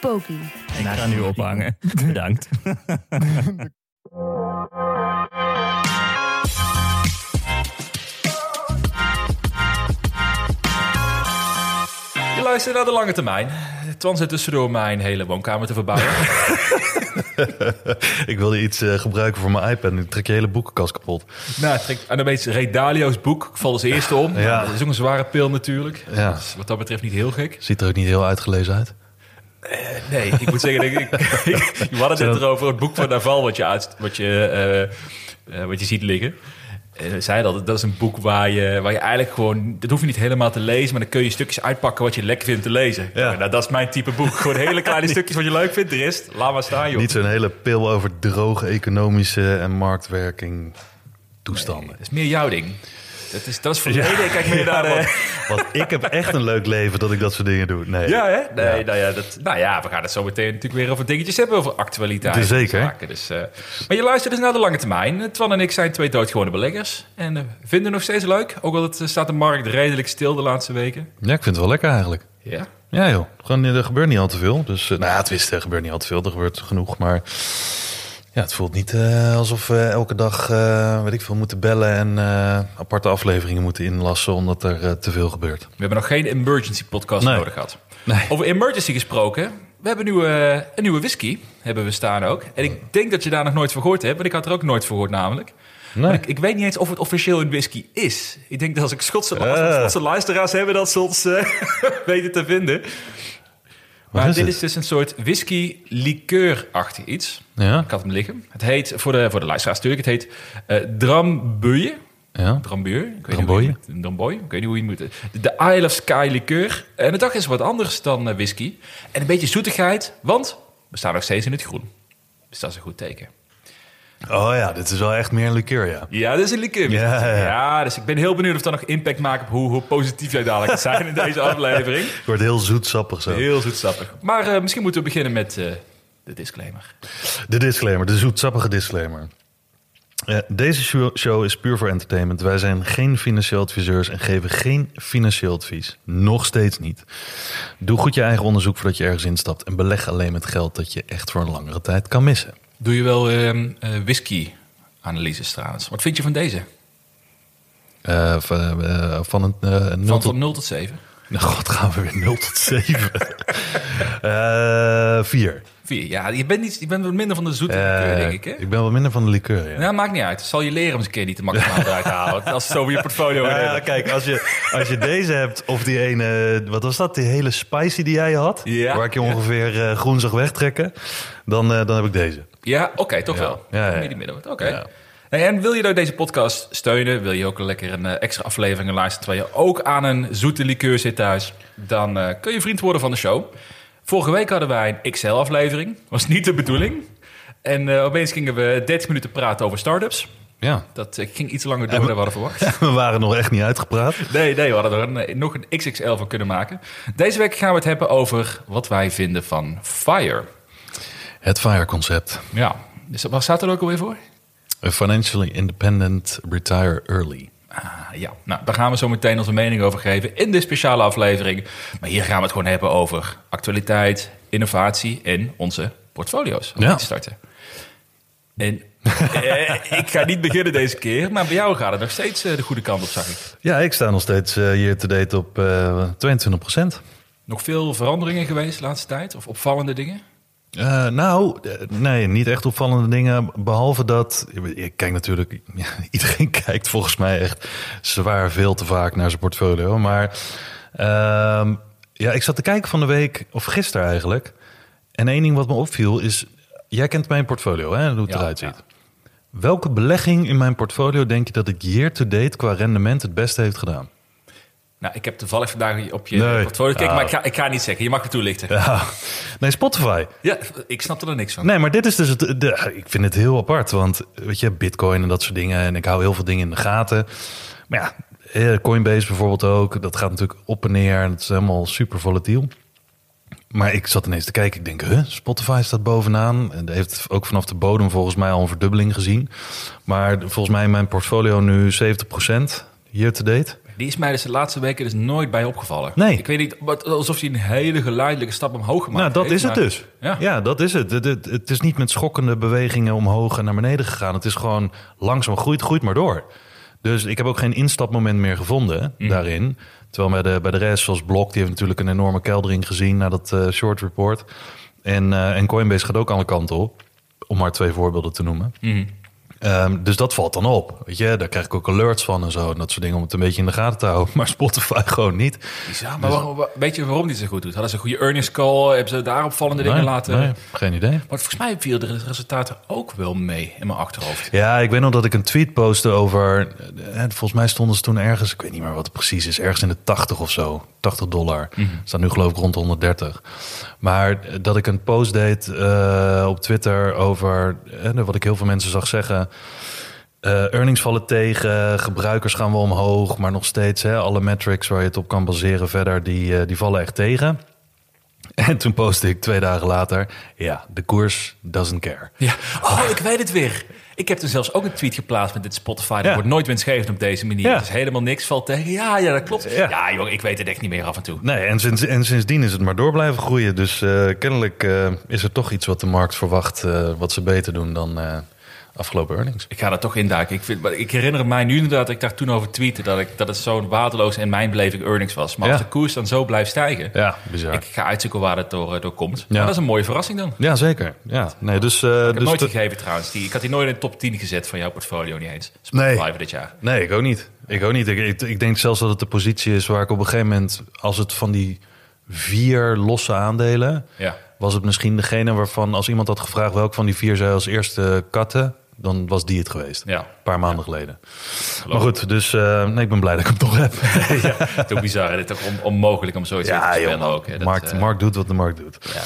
Poki. Ik ga nu ophangen. Bedankt. Je luistert naar de lange termijn. Twan zit tussendoor mijn hele woonkamer te verbouwen. Ik wilde iets eh, gebruiken voor mijn iPad en ik trek je hele boekenkast kapot. nou, ik trek aan de meest Ray Dalio's boek. Ik val als eerste om. Ja. Dat is ook een zware pil natuurlijk. Ja. Dus wat dat betreft niet heel gek. Ziet er ook niet heel uitgelezen uit. Nee, ik moet zeggen, ik, ik, we hadden het net erover het boek van Naval wat je, uit, wat je, eh, eh, wat je ziet liggen. Zei dat, dat is een boek waar je, waar je eigenlijk gewoon... Dat hoef je niet helemaal te lezen, maar dan kun je stukjes uitpakken wat je lekker vindt te lezen. Ja. Nou, dat is mijn type boek. Gewoon hele kleine stukjes wat je leuk vindt. De rest, laat maar staan, joh. Niet zo'n hele pil over droge economische en marktwerking toestanden. Dat is meer jouw ding. Dat is, dat is voor mij. Ik kijk meer naar de... Want ik heb echt een leuk leven dat ik dat soort dingen doe. Nee. Ja, hè? Nee, Ja. Nou, ja, dat, nou ja, we gaan het zo meteen natuurlijk weer over dingetjes hebben, over actualiteit. Is zeker. Zaken. Dus, eh, maar je luistert dus naar de lange termijn. Eh, Twan en ik zijn twee doodgewone beleggers. En eh, vinden het nog steeds leuk. Ook al het, eh, staat de markt redelijk stil de laatste weken. Ja, ik vind het wel lekker eigenlijk. Ja. Ja joh, Gewoon, er gebeurt niet al te veel. Dus, eh, nou ja, het wist, er gebeurt niet al te veel. Er gebeurt genoeg, maar... Ja, het voelt niet eh, alsof we elke dag, eh, weet ik veel, moeten bellen en eh, aparte afleveringen moeten inlassen omdat er te veel gebeurt. We hebben nog geen emergency podcast Nee. nodig gehad. Nee. Over emergency gesproken. We hebben nu een nieuwe whisky. Hebben we staan ook. En ik denk dat je daar nog nooit van gehoord hebt. Want ik had er ook nooit van gehoord namelijk. Maar ik, ik weet niet eens of het officieel een whisky is. Ik denk dat als ik Schotse. Schotse luisteraars hebben, dat ze ons weten te vinden. Maar is dit het? is dus een soort whisky liqueur-achtig iets. Ja, Ik had hem liggen. Het heet, voor de, voor de luisteraars natuurlijk, het heet eh Drambuie. ja. Drambuur. Ik weet niet hoe je het- Dramboie. Ik weet niet hoe je het moet. De, de Isle of Sky liqueur. En de dag is wat anders dan eh, whisky. En een beetje zoetigheid, want we staan nog steeds in het groen. Dus dat is een goed teken. Oh ja, dit is wel echt meer een liqueur, ja. Ja, dat is een liqueur. Ja, ja, ja. dus ik ben heel benieuwd of dat nog impact maakt op hoe, hoe positief jij dadelijk gaat zijn in deze aflevering. Het wordt heel zoetsappig zo. Heel zoetsappig. Maar eh, misschien moeten we beginnen met eh, de disclaimer. De disclaimer, de zoetsappige disclaimer. Eh, deze show is puur voor entertainment. Wij zijn geen financieel adviseurs en geven geen financieel advies. Nog steeds niet. Doe goed je eigen onderzoek voordat je ergens instapt. En beleg alleen met geld dat je echt voor een langere tijd kan missen. Doe je wel ehm, eh, whisky-analyses trouwens? Wat vind je van deze? Eh, van, eh, van een eh, 0 Van, tot... van 0 tot 7? Nou, god, gaan we weer 0 tot 7. Eh 4. 4. Ja, je bent, niet, je bent wat minder van de zoete liqueur, denk ik, hè? ik ben wel minder van de liqueur, ja. Ja, maakt niet uit. Zal je leren om eens een keer niet te maximaal eruit te halen. Als het zo over je portfolio Ja, gaat ja, hebben. kijk, als je, als je deze hebt, of die ene, wat was dat, die hele spicy die jij had, Ja. waar ik je ongeveer groen zag wegtrekken, dan, dan heb ik deze. Ja, oké, toch Ja. wel. Ja, ja. Oké. Ja. Hey, en wil je nou deze podcast steunen? Wil je ook lekker een eh, extra aflevering luisteren... terwijl je ook aan een zoete liqueur zit thuis? Dan eh, kun je vriend worden van de show. Vorige week hadden wij een XL-aflevering. Was niet de bedoeling. En eh, opeens gingen we 30 minuten praten over startups. Ja, Dat ging iets langer door dan we hadden verwacht. we waren nog echt niet uitgepraat. Nee, nee, we hadden er een, nog een XXL van kunnen maken. Deze week gaan we het hebben over wat wij vinden van FIRE. Het FIRE-concept. Ja, dus waar staat er ook alweer voor? A financially independent retire early. Ah, ja, nou, daar gaan we zo meteen onze mening over geven in de speciale aflevering. Maar hier gaan we het gewoon hebben over actualiteit, innovatie en onze portfolio's. Om Ja. te starten. En eh, ik ga niet beginnen deze keer, maar bij jou gaat het nog steeds eh, de goede kant op, zag ik. Ja, ik sta nog steeds eh, hier te date op eh 22% Nog veel veranderingen geweest de laatste tijd? Of opvallende dingen? Eh, nou, eh, nee, niet echt opvallende dingen. Behalve dat, ik kijk natuurlijk, iedereen kijkt volgens mij echt zwaar veel te vaak naar zijn portfolio. Maar ehm, ja, ik zat te kijken van de week, of gisteren eigenlijk. En één ding wat me opviel is, jij kent mijn portfolio, hè, hoe het Ja, eruit ziet. Welke belegging in mijn portfolio denk je dat ik year to date qua rendement het beste heeft gedaan? Nou, ik heb toevallig vandaag op je Nee. portfolio gekeken, Ah. maar ik ga, ik ga niet zeggen. Je mag het toelichten. Ja. Ja. Nee, Spotify. ik snap er niks van. Nee, maar dit is dus het. De, ik vind het heel apart, want weet je, Bitcoin en dat soort dingen. En ik hou heel veel dingen in de gaten. Maar ja, eh, Coinbase bijvoorbeeld ook. Dat gaat natuurlijk op en neer. En het is helemaal super volatiel. Maar ik zat ineens te kijken. Ik denk, huh, Spotify staat bovenaan. En heeft ook vanaf de bodem volgens mij al een verdubbeling gezien. Maar volgens mij mijn portfolio nu 70% year to date. Die is mij dus de laatste weken dus nooit bij opgevallen. Nee. Ik weet niet, wat- alsof hij een hele geleidelijke stap omhoog gemaakt Nou, dat heeft, is het maar- dus. Ja. Ja, dat is het. Het, het. het is niet met schokkende bewegingen omhoog en naar beneden gegaan. Het is gewoon langzaam groeit, groeit maar door. Dus ik heb ook geen instapmoment meer gevonden Mhm. daarin. Terwijl bij de, bij de rest, zoals Block, die heeft natuurlijk een enorme keldering gezien na dat eh, short report. En, eh, en Coinbase gaat ook alle kanten op. Om maar twee voorbeelden te noemen. Mhm. Ehm, dus dat valt dan op. Weet je, daar krijg ik ook alerts van en zo. En dat soort dingen om het een beetje in de gaten te houden. Maar Spotify gewoon niet. Bizar, maar waarom- wa- weet je waarom die zo goed doet? Hadden ze een goede earnings call? Hebben ze daar opvallende dingen laten? nee, geen idee. Maar volgens mij viel de resultaten ook wel mee in mijn achterhoofd. Ja, ik weet nog dat ik een tweet postte over. eh, Volgens mij stonden ze toen ergens. Ik weet niet meer wat het precies is. Ergens in de 80 of zo. 80 dollar. Staat nu geloof ik rond de 130. Maar eh, dat ik een post deed eh, op Twitter over. eh, wat ik heel veel mensen zag zeggen. Eh, earnings vallen tegen, gebruikers gaan wel omhoog, maar nog steeds hè, alle metrics waar je het op kan baseren verder, die, eh, die vallen echt tegen. En toen postte ik twee dagen later, ja, de koers doesn't care. Ja. Oh, ik weet het weer. Ik heb er zelfs ook een tweet geplaatst met dit Spotify. Dat Ja. wordt nooit winstgevend op deze manier. Ja. Het is helemaal niks, valt tegen. Ja, ja, dat klopt. Ja. Ja, joh, ik weet het echt niet meer af en toe. Nee, en, sinds, en sindsdien is het maar door blijven groeien. Dus eh, kennelijk eh, is er toch iets wat de markt verwacht, eh, wat ze beter doen dan eh, afgelopen earnings. Ik ga er toch induiken. Ik, vind, ik herinner mij nu inderdaad, dat ik daar toen over tweette... dat, ik, dat het zo'n waardeloos in mijn beleving earnings was. Maar als de koers dan zo blijft stijgen... Ja, bizar. Ik ga uitzoeken waar het door, eh, door komt. Ja. Maar dat is een mooie verrassing dan. Ja, zeker. Ja, nee, dus, eh, Ik heb dus nooit gegeven trouwens. Die, ik had die nooit in de top 10 gezet van jouw portfolio niet eens. Spotify Nee. dit jaar. Nee, ik ook niet. Ik ook niet. Ik, ik, ik denk zelfs dat het de positie is waar ik op een gegeven moment, als het van die vier losse aandelen, Ja. was het misschien degene waarvan, als iemand had gevraagd welk van die vier zij als eerste katten, dan was die het geweest. Ja. Een paar maanden geleden. Maar goed, dus eh, nee, ik ben blij dat ik hem toch heb. ja, toch bizar. Het is toch on- onmogelijk om zoiets in te spellen ook. Hè. markt, de eh, markt doet wat de markt doet. ja,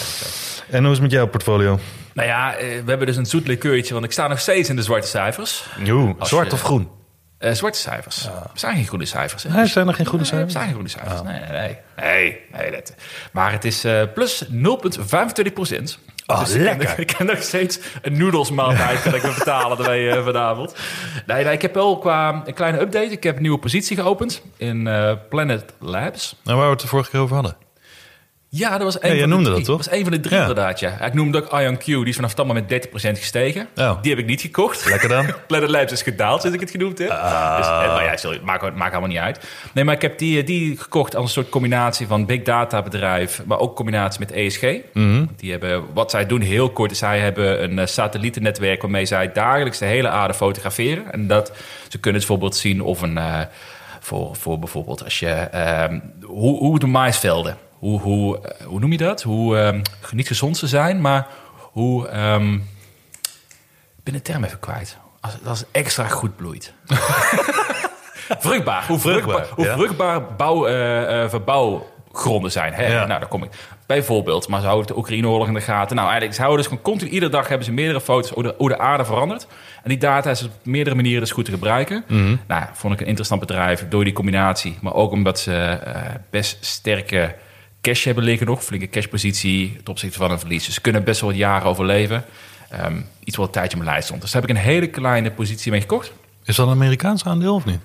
En hoe is het met jouw portfolio? Nou ja, eh, we hebben dus een zoet likeurtje, want ik sta nog steeds in de zwarte cijfers. Als zwart je- of groen? Zwarte cijfers. Er zijn geen groene cijfers. hè. Nee, zijn er geen groene Nee, er cijfers? zijn geen groene cijfers. Nee, nee, nee. nee, nee dat- maar het is eh, plus 0,25 procent. Oh, ik ken- lekker. Ik ken nog steeds een noedelsmaaltijd kan ik me betalen ermee eh, vanavond. Nee, nee, ik heb wel qua een kleine update. Ik heb een nieuwe positie geopend in eh, Planet Labs. Nou, waar we het de vorige keer over hadden. Ja, dat was een Ja, jij de noemde dat, toch? Dat was een van de drie Ja. inderdaad, ja. Ik noemde ook Ion Q, die is vanaf dat moment 30% gestegen. Oh. Die heb ik niet gekocht. Lekker dan? Planet Labs is gedaald, sinds ik het genoemd heb. Ah. Dus, eh, maar ja, sorry, maakt, maakt helemaal niet uit. Nee, maar ik heb die, eh, die gekocht als een soort combinatie van big data bedrijf, maar ook combinatie met ESG. Mhm. Die hebben, wat zij doen, heel kort, is zij hebben een eh, satellietennetwerk waarmee zij dagelijks de hele aarde fotograferen. En dat ze kunnen bijvoorbeeld zien of een, voor, voor bijvoorbeeld als je, ehm, hoe, hoe de maisvelden, hoe, hoe, eh, hoe noem je dat? Hoe, ehm, niet gezond ze zijn, maar hoe, ehm, ik ben de term even kwijt. Als, als het extra goed bloeit. vruchtbaar. Hoe vruchtbaar, Vruchtbaar, hoe ja. vruchtbaar bouw, eh, eh, verbouwgronden zijn. Hè? Ja. Nou, daar kom ik. Bijvoorbeeld, maar ze houden de Oekraïne-oorlog in de gaten. Nou, eigenlijk, ze houden dus gewoon continu, iedere dag hebben ze meerdere foto's hoe de, hoe de aarde verandert. En die data is op meerdere manieren dus goed te gebruiken. Mhm. Nou, vond ik een interessant bedrijf door die combinatie. Maar ook omdat ze best sterke cash hebben liggen nog. Flinke cashpositie ten opzichte van een verlies. Dus ze kunnen best wel wat jaren overleven. Ehm, iets wat een tijdje op mijn lijst stond. Dus daar heb ik een hele kleine positie mee gekocht. Is dat een Amerikaans aandeel of niet?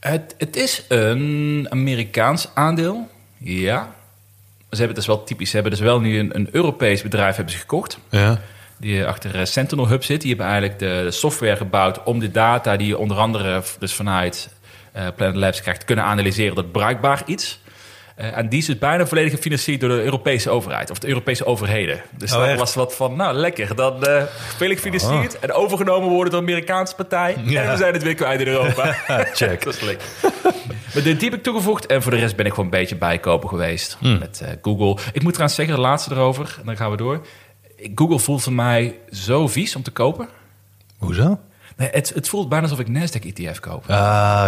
Het, het is een Amerikaans aandeel, ja. Ze hebben het dus wel typisch. Ze hebben dus wel nu een, een Europees bedrijf hebben ze gekocht. Ja. Die achter eh, Sentinel Hub zit. Die hebben eigenlijk de, software gebouwd om de data die je onder andere dus vanuit eh, Planet Labs krijgt, kunnen analyseren tot bruikbaar iets. Eh, en die is dus bijna volledig gefinancierd door de Europese overheid of de Europese overheden. Dus Oh, echt? was wat van, nou lekker, dan eh veel gefinancierd en overgenomen worden door de Amerikaanse partij. Ja. En we zijn het weer kwijt in Europa. Check. Dat is lekker. Maar dit heb ik toegevoegd. En voor de rest ben ik gewoon een beetje bijkopen geweest. Met eh, Google. Ik moet trouwens zeggen, de laatste erover. En dan gaan we door. Google voelt voor mij zo vies om te kopen. Hoezo? Nee, het, het voelt bijna alsof ik Nasdaq ETF koop. Ah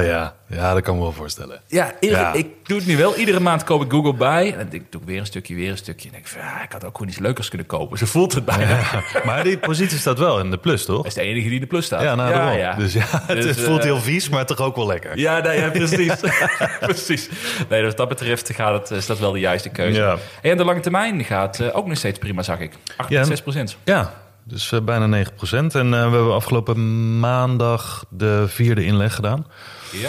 ja, ja, dat kan ik me wel voorstellen. Ja, iedere- Ja. ik doe het nu wel. Iedere maand koop ik Google bij. En dan denk ik, doe ik weer een stukje, weer een stukje. En denk ik, van, ja, ik had ook gewoon iets leukers kunnen kopen. Zo voelt het bijna. Maar die positie staat wel in de plus, toch? Dat is de enige die in de plus staat. Ja, nou, ja. Dus ja, het, Dus, voelt eh, heel vies, maar toch ook wel lekker. Ja, nee, precies. precies. Nee, dus wat dat betreft gaat het, is dat wel de juiste keuze. Ja. En de lange termijn gaat eh, ook nog steeds prima, zag ik. 8 Ja. 6 procent. Ja, dus eh, bijna 9% En eh, we hebben afgelopen maandag de vierde inleg gedaan. Ja.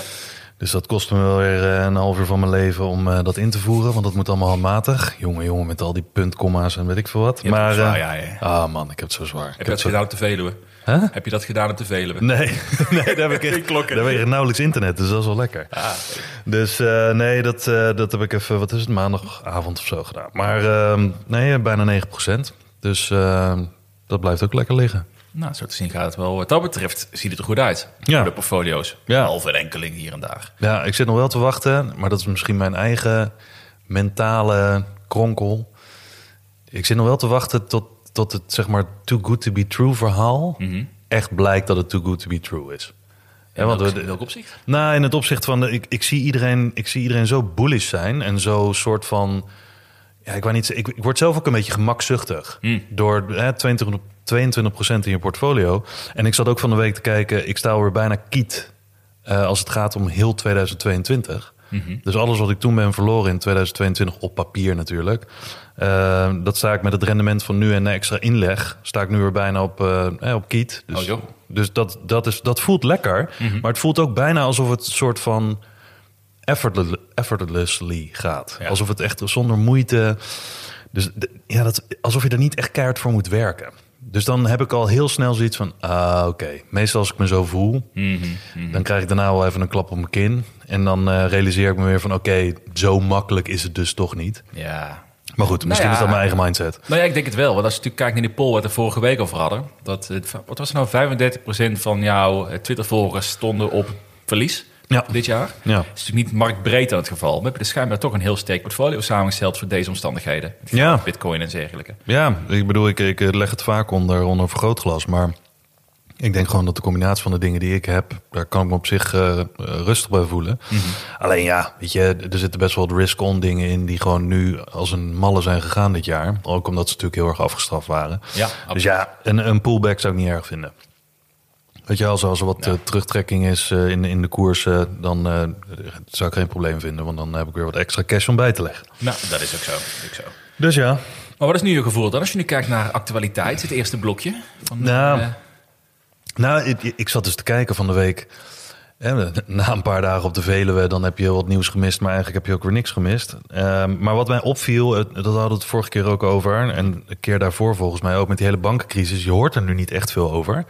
Dus dat kostte me wel weer eh, een half uur van mijn leven om dat in te voeren. Want dat moet allemaal handmatig. Jongen, jongen, met al die puntkomma's en weet ik veel wat. Je maar, zwaar, ja, ja. Ah man, ik heb het zo zwaar. Ik Heb je dat zo- gedaan op de Veluwe? Huh? Heb je dat gedaan op de Veluwe? Nee, nee, daar heb ik echt klokken. daar heb ik nauwelijks internet, dus dat is wel lekker. Ah, Dus nee, dat, dat heb ik even, wat is het, maandagavond of zo gedaan. Maar ehm, nee, bijna 9 Dus eh, dat blijft ook lekker liggen. nou, zo te zien gaat het wel. Wat dat betreft ziet het er goed uit. Ja. Voor de portfolio's. Ja. Enkeling hier en daar. Ja, ik zit nog wel te wachten, maar dat is misschien mijn eigen mentale kronkel. Ik zit nog wel te wachten tot, tot het, zeg maar, too good to be true verhaal Mhm. echt blijkt dat het too good to be true is. Ja, want welk, we- welk opzicht? Nou, in het opzicht van, de- ik, ik, zie iedereen, ik zie iedereen zo bullish zijn en zo soort van, ja, ik niet, ik, ik word zelf ook een beetje gemakzuchtig Hmm. door hè, 22, 22% in je portfolio. En ik zat ook van de week te kijken, ik sta alweer bijna kiet eh, als het gaat om heel 2022. Mhm. Dus alles wat ik toen ben verloren in 2022 op papier natuurlijk. eh, dat sta ik met het rendement van nu en extra inleg. Sta ik nu weer bijna op, eh, op kiet. Dus, Oh, dus dat, dat, is, dat voelt lekker. Mhm. Maar het voelt ook bijna alsof het een soort van effortless- effortlessly gaat. Ja. Alsof het echt zonder moeite. Dus ja, dat, alsof je er niet echt keihard voor moet werken. Dus dan heb ik al heel snel zoiets van: ah, oké. Meestal als ik me zo voel, Mhm, mhm. dan krijg ik daarna wel even een klap op mijn kin. En dan eh, realiseer ik me weer van: oké, zo makkelijk is het dus toch niet. Ja. Maar goed, misschien ja. is dat mijn eigen mindset. Nou ja, ik denk het wel. Want als je natuurlijk kijkt naar die poll waar we vorige week over hadden. Dat, het- wat was het nou? 35% van jouw eh, Twitter-volgers stonden op verlies Ja. dit jaar. Ja. Is natuurlijk niet marktbreed aan het geval. We hebben dus schijnbaar toch een heel sterk portfolio samengesteld voor deze omstandigheden. Ja. Bitcoin en dergelijke. Ja, ik bedoel, ik, ik leg het vaak onder, onder vergrootglas. Maar ik denk gewoon dat de combinatie van de dingen die ik heb, daar kan ik me op zich eh, eh, rustig bij voelen. Alleen ja, weet je, er zitten best wel risk-on dingen in die gewoon nu als een malle zijn gegaan dit jaar. Ook omdat ze natuurlijk heel erg afgestraft waren. Ja, Dus ja, een, een pullback zou ik niet erg vinden. Weet je, als, als er wat Ja. eh, terugtrekking is eh, in, in de koersen, dan eh, zou ik geen probleem vinden. Want dan heb ik weer wat extra cash om bij te leggen. Nou, dat is ook zo. Ook zo. Dus ja, Maar wat is nu je gevoel dan? Als je nu kijkt naar actualiteit, het eerste blokje. Van, Nou, Nou, ik, ik zat dus te kijken van de week. Na een paar dagen op de Veluwe, dan heb je wat nieuws gemist, maar eigenlijk heb je ook weer niks gemist. Ehm, maar wat mij opviel, dat hadden we het vorige keer ook over, en een keer daarvoor volgens mij ook met die hele bankencrisis, je hoort er nu niet echt veel over.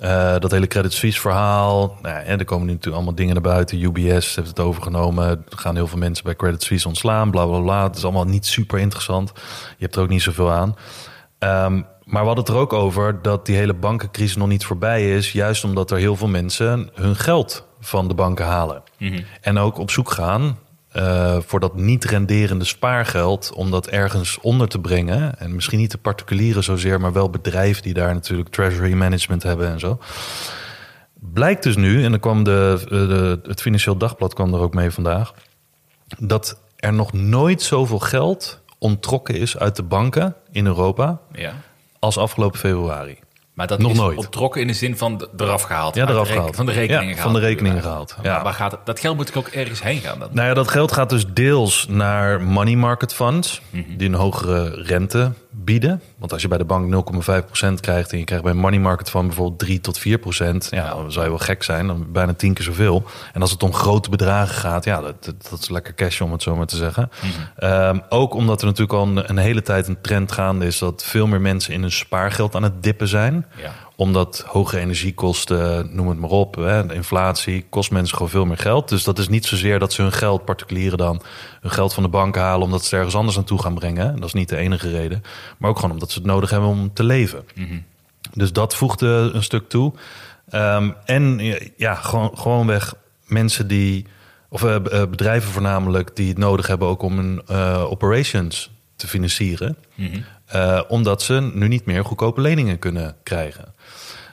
Eh, dat hele Credit Suisse verhaal, nou, ja, er komen nu natuurlijk allemaal dingen naar buiten. UBS heeft het overgenomen, er gaan heel veel mensen bij Credit Suisse ontslaan, bla bla bla. Het is allemaal niet super interessant. Je hebt er ook niet zoveel aan. Ehm, maar we hadden het er ook over dat die hele bankencrisis nog niet voorbij is. Juist omdat er heel veel mensen hun geld van de banken halen. mhm. En ook op zoek gaan eh, voor dat niet renderende spaargeld. Om dat ergens onder te brengen. En misschien niet de particulieren zozeer, maar wel bedrijven die daar natuurlijk treasury management hebben en zo. Blijkt dus nu, en dan kwam de, de, het Financieel Dagblad kwam er ook mee vandaag. Dat er nog nooit zoveel geld onttrokken is uit de banken in Europa ja. Als afgelopen februari. Maar dat Nog is nooit. onttrokken in de zin van de- eraf gehaald. Ja, eraf gehaald. Van de rekeningen Ja, gehaald. van de rekeningen Ja. gehaald, Maar ja. waar gaat het? Dat geld moet ook ergens heen gaan dan. Nou ja, dat geld gaat dus deels naar money market funds, Mhm. die een hogere rente bieden. Want als je bij de bank 0,5% krijgt en je krijgt bij een money market fund bijvoorbeeld 3 tot 4%, ja, dan zou je wel gek zijn, dan bijna tien keer zoveel. En als het om grote bedragen gaat, ja, dat, dat, dat is lekker cash om het zo maar te zeggen. Mhm. Ehm, ook omdat er natuurlijk al een, een hele tijd een trend gaande is dat veel meer mensen in hun spaargeld aan het dippen zijn Ja. Omdat hoge energiekosten, noem het maar op, hè, de inflatie kost mensen gewoon veel meer geld. Dus dat is niet zozeer dat ze hun geld, particulieren dan, hun geld van de bank halen omdat ze het ergens anders naartoe gaan brengen. Dat is niet de enige reden. Maar ook gewoon omdat ze het nodig hebben om te leven. Dus dat voegde een stuk toe. Ehm, en ja, gewoon, gewoonweg mensen die, of eh, eh, bedrijven voornamelijk, die het nodig hebben ook om hun eh, operations te financieren. Mhm. Eh, omdat ze nu niet meer goedkope leningen kunnen krijgen.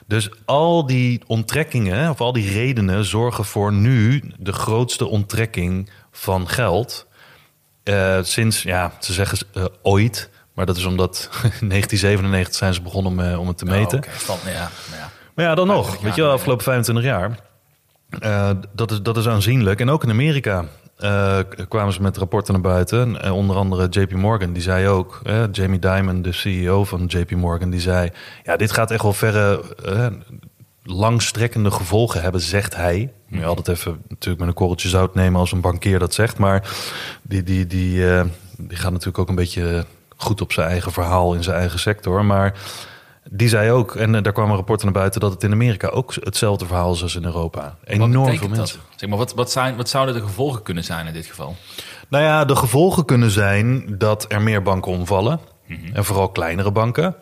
Dus al die onttrekkingen, of al die redenen, zorgen voor nu de grootste onttrekking van geld. eh, sinds, ja, ze zeggen eh, ooit, maar dat is omdat in 1997 zijn ze begonnen om, om het te meten. Oh, stand, ja, maar ja. Maar ja, dan nog. 25 Weet je wel, afgelopen 25 jaar. dat, is, dat is aanzienlijk. En ook in Amerika eh, kwamen ze met rapporten naar buiten. En onder andere JP Morgan, die zei ook... eh, Jamie Dimon, de CEO van JP Morgan, die zei... ja, dit gaat echt wel verre... eh, langstrekkende gevolgen hebben, zegt hij. Je altijd even natuurlijk met een korreltje zout nemen als een bankier dat zegt. Maar die, die, die, eh, die gaat natuurlijk ook een beetje goed op zijn eigen verhaal in zijn eigen sector. Maar die zei ook, en eh, daar kwamen rapporten naar buiten, dat het in Amerika ook hetzelfde verhaal is als in Europa. Enorm veel mensen. dat? Zeg maar, wat, wat, zijn, wat zouden de gevolgen kunnen zijn in dit geval? Nou ja, de gevolgen kunnen zijn dat er meer banken omvallen. En vooral kleinere banken.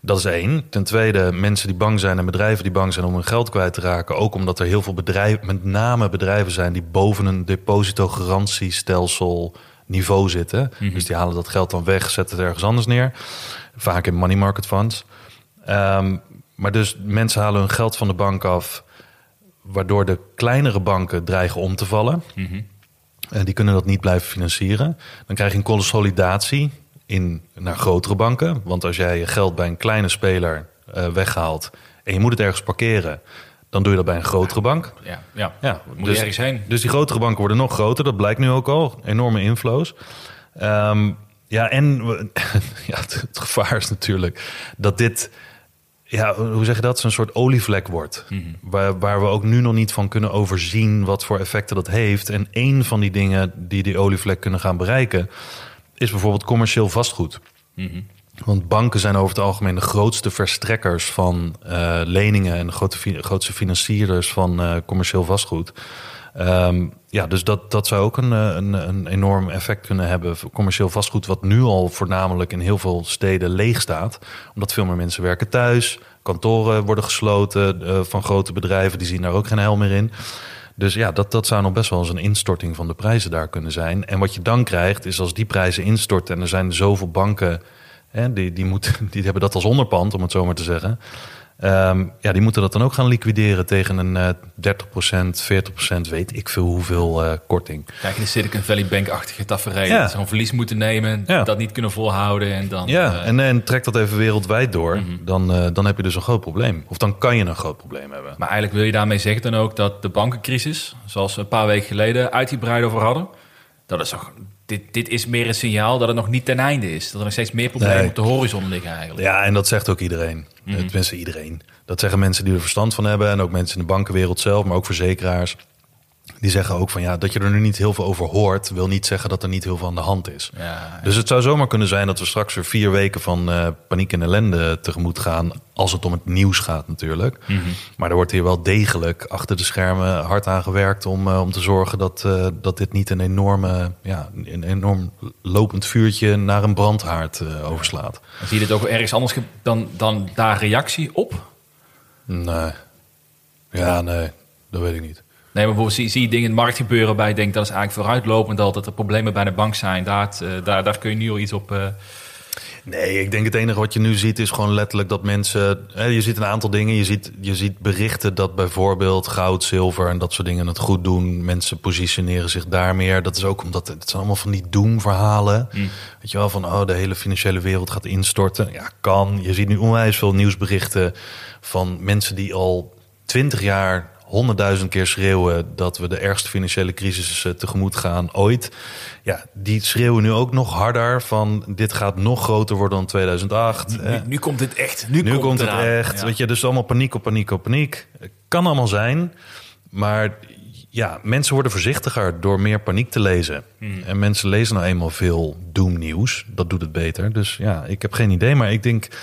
Dat is één. Ten tweede, mensen die bang zijn en bedrijven die bang zijn om hun geld kwijt te raken. Ook omdat er heel veel bedrijven, met name bedrijven zijn die boven een depositogarantiestelsel niveau zitten. Dus die halen dat geld dan weg, zetten het ergens anders neer. Vaak in money market funds. Ehm, maar dus mensen halen hun geld van de bank af, waardoor de kleinere banken dreigen om te vallen. En die kunnen dat niet blijven financieren. Dan krijg je een consolidatie in, naar grotere banken. Want als jij je geld bij een kleine speler eh, weghaalt en je moet het ergens parkeren, dan doe je dat bij een grotere bank. Ja, ja. Ja, moet je ergens heen. Dus die grotere banken worden nog groter. Dat blijkt nu ook al. Enorme inflows. Ehm, ja, en ja, het, het gevaar is natuurlijk dat dit... Ja, hoe zeg je dat? Zo'n soort olievlek wordt. Waar, waar we ook nu nog niet van kunnen overzien wat voor effecten dat heeft. En één van die dingen die die olievlek kunnen gaan bereiken... is bijvoorbeeld commercieel vastgoed. Want banken zijn over het algemeen de grootste verstrekkers van eh, leningen en de grote, grootste financierders van eh, commercieel vastgoed. Ehm, ja, dus dat, dat zou ook een, eh, een, een enorm effect kunnen hebben voor commercieel vastgoed, wat nu al voornamelijk in heel veel steden leeg staat. Omdat veel meer mensen werken thuis, kantoren worden gesloten eh, van grote bedrijven, die zien daar ook geen hel meer in. Dus ja, dat, dat zou nog best wel eens een instorting van de prijzen daar kunnen zijn. En wat je dan krijgt, is als die prijzen instorten en er zijn zoveel banken Hè, die, die, moeten, die hebben dat als onderpand, om het zo maar te zeggen. Ehm, ja, die moeten dat dan ook gaan liquideren tegen een eh 30%, 40%, weet ik veel hoeveel eh, korting. Kijk, in de Silicon Valley Bank-achtige tafereel. Ja. Gewoon verlies moeten nemen, Ja. dat niet kunnen volhouden. En dan, Ja, eh, en, en trek dat even wereldwijd door, dan, eh, dan heb je dus een groot probleem. Of dan kan je een groot probleem hebben. Maar eigenlijk wil je daarmee zeggen dan ook dat de bankencrisis, zoals we een paar weken geleden uitgebreid over hadden, dat is toch, dit, dit is meer een signaal dat het nog niet ten einde is. Dat er nog steeds meer problemen Nee. op de horizon liggen eigenlijk. Ja, en dat zegt ook iedereen. Mhm. Tenminste, iedereen. Dat zeggen mensen die er verstand van hebben. En ook mensen in de bankenwereld zelf, maar ook verzekeraars. Die zeggen ook van ja, dat je er nu niet heel veel over hoort, wil niet zeggen dat er niet heel veel aan de hand is. Ja, Dus het zou zomaar kunnen zijn dat we straks weer vier weken van eh, paniek en ellende tegemoet gaan. Als het om het nieuws gaat natuurlijk. Maar er wordt hier wel degelijk achter de schermen hard aan gewerkt om, eh, om te zorgen dat, eh, dat dit niet een enorme, ja, een enorm lopend vuurtje naar een brandhaard overslaat. Zie je dit ook ergens anders dan, dan daar reactie op? Nee. Ja, nee, dat weet ik niet. Nee, maar bijvoorbeeld zie, zie je dingen in de markt gebeuren waarbij je denkt dat is eigenlijk vooruitlopend al dat er problemen bij de bank zijn. Daar, eh, daar, daar kun je nu al iets op. eh, Nee, ik denk het enige wat je nu ziet is gewoon letterlijk dat mensen... Hè, je ziet een aantal dingen. Je ziet, je ziet berichten dat bijvoorbeeld goud, zilver en dat soort dingen het goed doen. Mensen positioneren zich daar meer. Dat is ook omdat het zijn allemaal van die doemverhalen. Weet je wel, van oh, de hele financiële wereld gaat instorten. Ja, kan. Je ziet nu onwijs veel nieuwsberichten van mensen die al twintig jaar honderdduizend keer schreeuwen dat we de ergste financiële crisis eh, tegemoet gaan ooit. Ja, die schreeuwen nu ook nog harder van dit gaat nog groter worden dan 2008. nu, nu komt het echt. Nu, Nu komt het eraan. echt. Ja. Weet je, dus allemaal paniek op paniek op paniek. Kan allemaal zijn, maar ja, mensen worden voorzichtiger door meer paniek te lezen. Hmm. En mensen lezen nou eenmaal veel doemnieuws. Dat doet het beter. Dus ja, ik heb geen idee, maar ik denk eh,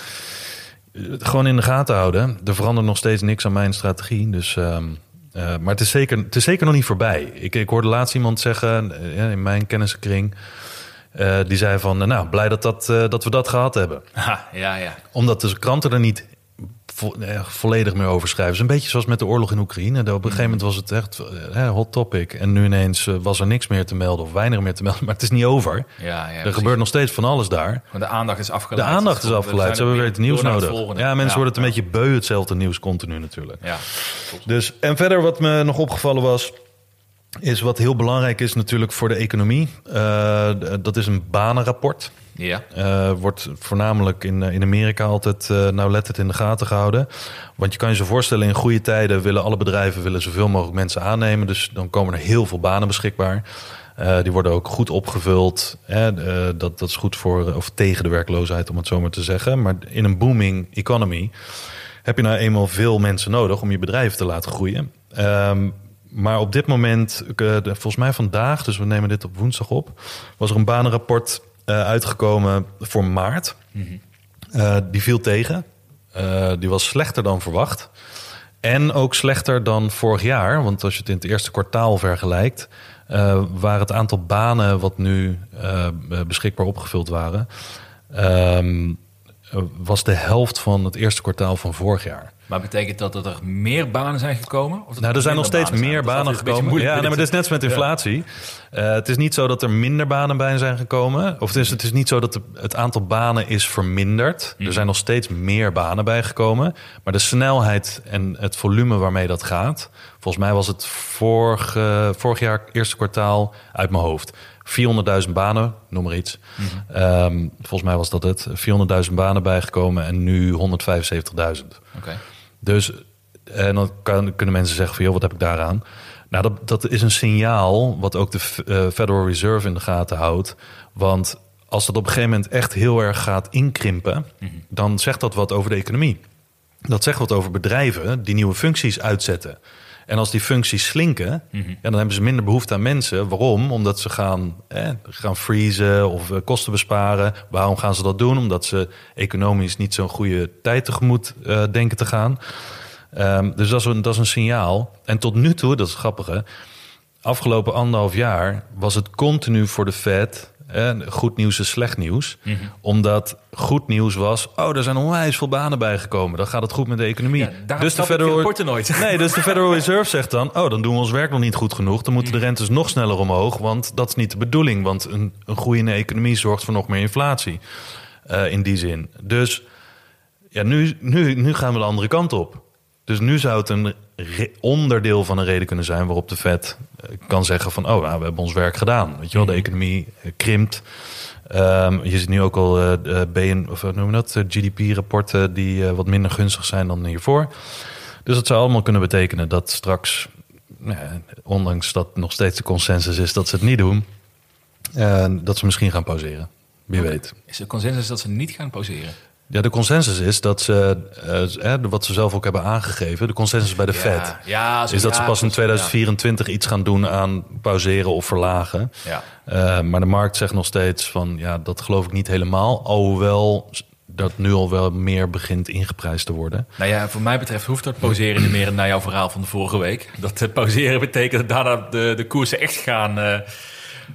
gewoon in de gaten houden. Er verandert nog steeds niks aan mijn strategie. Dus, ehm, eh, maar het is, zeker, het is zeker nog niet voorbij. Ik, ik hoorde laatst iemand zeggen eh, in mijn kennissenkring. eh, die zei van, eh, nou, blij dat, dat, eh, dat we dat gehad hebben Ha, ja, ja. omdat de kranten er niet vo- eh, volledig meer over schrijven. Het is een beetje zoals met de oorlog in Oekraïne. Op een gegeven moment was het echt eh, hot topic. En nu ineens eh, was er niks meer te melden of weinig meer te melden. Maar het is niet over. Ja, ja, er precies. gebeurt nog steeds van alles daar. Maar de aandacht is De afgeleid. aandacht is We afgeleid. Ze hebben weer het nieuws het nodig. Ja, mensen worden het een beetje beu, hetzelfde nieuws continu natuurlijk. Ja, klopt. Dus, en verder wat me nog opgevallen was, is wat heel belangrijk is natuurlijk voor de economie. Eh, dat is een banenrapport. Ja. Eh, wordt voornamelijk in, eh, in Amerika altijd uh, nauwlettend in de gaten gehouden. Want je kan je zo voorstellen, in goede tijden willen alle bedrijven willen zoveel mogelijk mensen aannemen. Dus dan komen er heel veel banen beschikbaar. Uh, die worden ook goed opgevuld. Hè? Dat, dat is goed voor of tegen de werkloosheid, om het zo maar te zeggen. Maar in een booming economy heb je nou eenmaal veel mensen nodig om je bedrijf te laten groeien. Um, maar op dit moment, uh, volgens mij vandaag, dus we nemen dit op woensdag op, was er een banenrapport uh, uitgekomen voor maart. Mm -hmm. uh, die viel tegen. Die was slechter dan verwacht. En ook slechter dan vorig jaar. Want als je het in het eerste kwartaal vergelijkt, uh, waar het aantal banen wat nu uh, beschikbaar opgevuld waren, um, was de helft van het eerste kwartaal van vorig jaar. Maar betekent dat dat er meer banen zijn gekomen? Of nou, er zijn nog steeds meer banen gekomen. Ja, nee, maar het is net met inflatie. Ja. Uh, het is niet zo dat er minder banen bij zijn gekomen. Of het is, het is niet zo dat het aantal banen is verminderd. Mm. Er zijn nog steeds meer banen bijgekomen. Maar de snelheid en het volume waarmee dat gaat... volgens mij was het vorig, uh, vorig jaar, eerste kwartaal, uit mijn hoofd... 400.000 banen, noem maar iets. Mm -hmm. um, volgens mij was dat het. 400.000 banen bijgekomen en nu 175.000. Okay. Dus en dan kan, kunnen mensen zeggen van, joh, wat heb ik daaraan? Nou, dat, dat is een signaal wat ook de uh, Federal Reserve in de gaten houdt. Want als dat op een gegeven moment echt heel erg gaat inkrimpen... Mm -hmm. dan zegt dat wat over de economie. Dat zegt wat over bedrijven die nieuwe functies uitzetten. En als die functies slinken, mm -hmm. ja, dan hebben ze minder behoefte aan mensen. Waarom? Omdat ze gaan, eh, gaan freezen of uh, kosten besparen. Waarom gaan ze dat doen? Omdat ze economisch niet zo'n goede tijd tegemoet uh, denken te gaan. Um, dus dat is, een, dat is een signaal. En tot nu toe, dat is grappig hè. Afgelopen anderhalf jaar was het continu voor de Fed eh, goed nieuws is slecht nieuws. Mm -hmm. Omdat goed nieuws was, oh, er zijn onwijs veel banen bijgekomen. Dan gaat het goed met de economie. Ja, dus de Federal nooit. Nee, dus de Federal Reserve zegt dan, oh, dan doen we ons werk nog niet goed genoeg. Dan moeten de rentes nog sneller omhoog, want dat is niet de bedoeling. Want een, een groeiende economie zorgt voor nog meer inflatie. Uh, in die zin. Dus ja, nu, nu, nu gaan we de andere kant op. Dus nu zou het een onderdeel van een reden kunnen zijn waarop de Fed kan zeggen van oh, nou, we hebben ons werk gedaan. Weet je wel, de economie krimpt. Um, je ziet nu ook al uh, BN, of noem dat, GDP-rapporten die uh, wat minder gunstig zijn dan hiervoor. Dus dat zou allemaal kunnen betekenen dat straks, ondanks dat nog steeds de consensus is dat ze het niet doen, uh, dat ze misschien gaan pauzeren. Wie okay. weet. Is de consensus dat ze niet gaan pauzeren? Ja, de consensus is dat ze, uh, eh, wat ze zelf ook hebben aangegeven, de consensus bij de ja, Fed, ja, zo, is dat ja, ze pas in zo, 2024 iets gaan doen aan pauzeren of verlagen. Uh, maar de markt zegt nog steeds van, ja, dat geloof ik niet helemaal, alhoewel dat nu al wel meer begint ingeprijsd te worden. Nou ja, voor mij betreft hoeft dat pauzeren niet meer naar jouw verhaal van de vorige week. Dat uh, pauzeren betekent dat daarna de, de koersen echt gaan...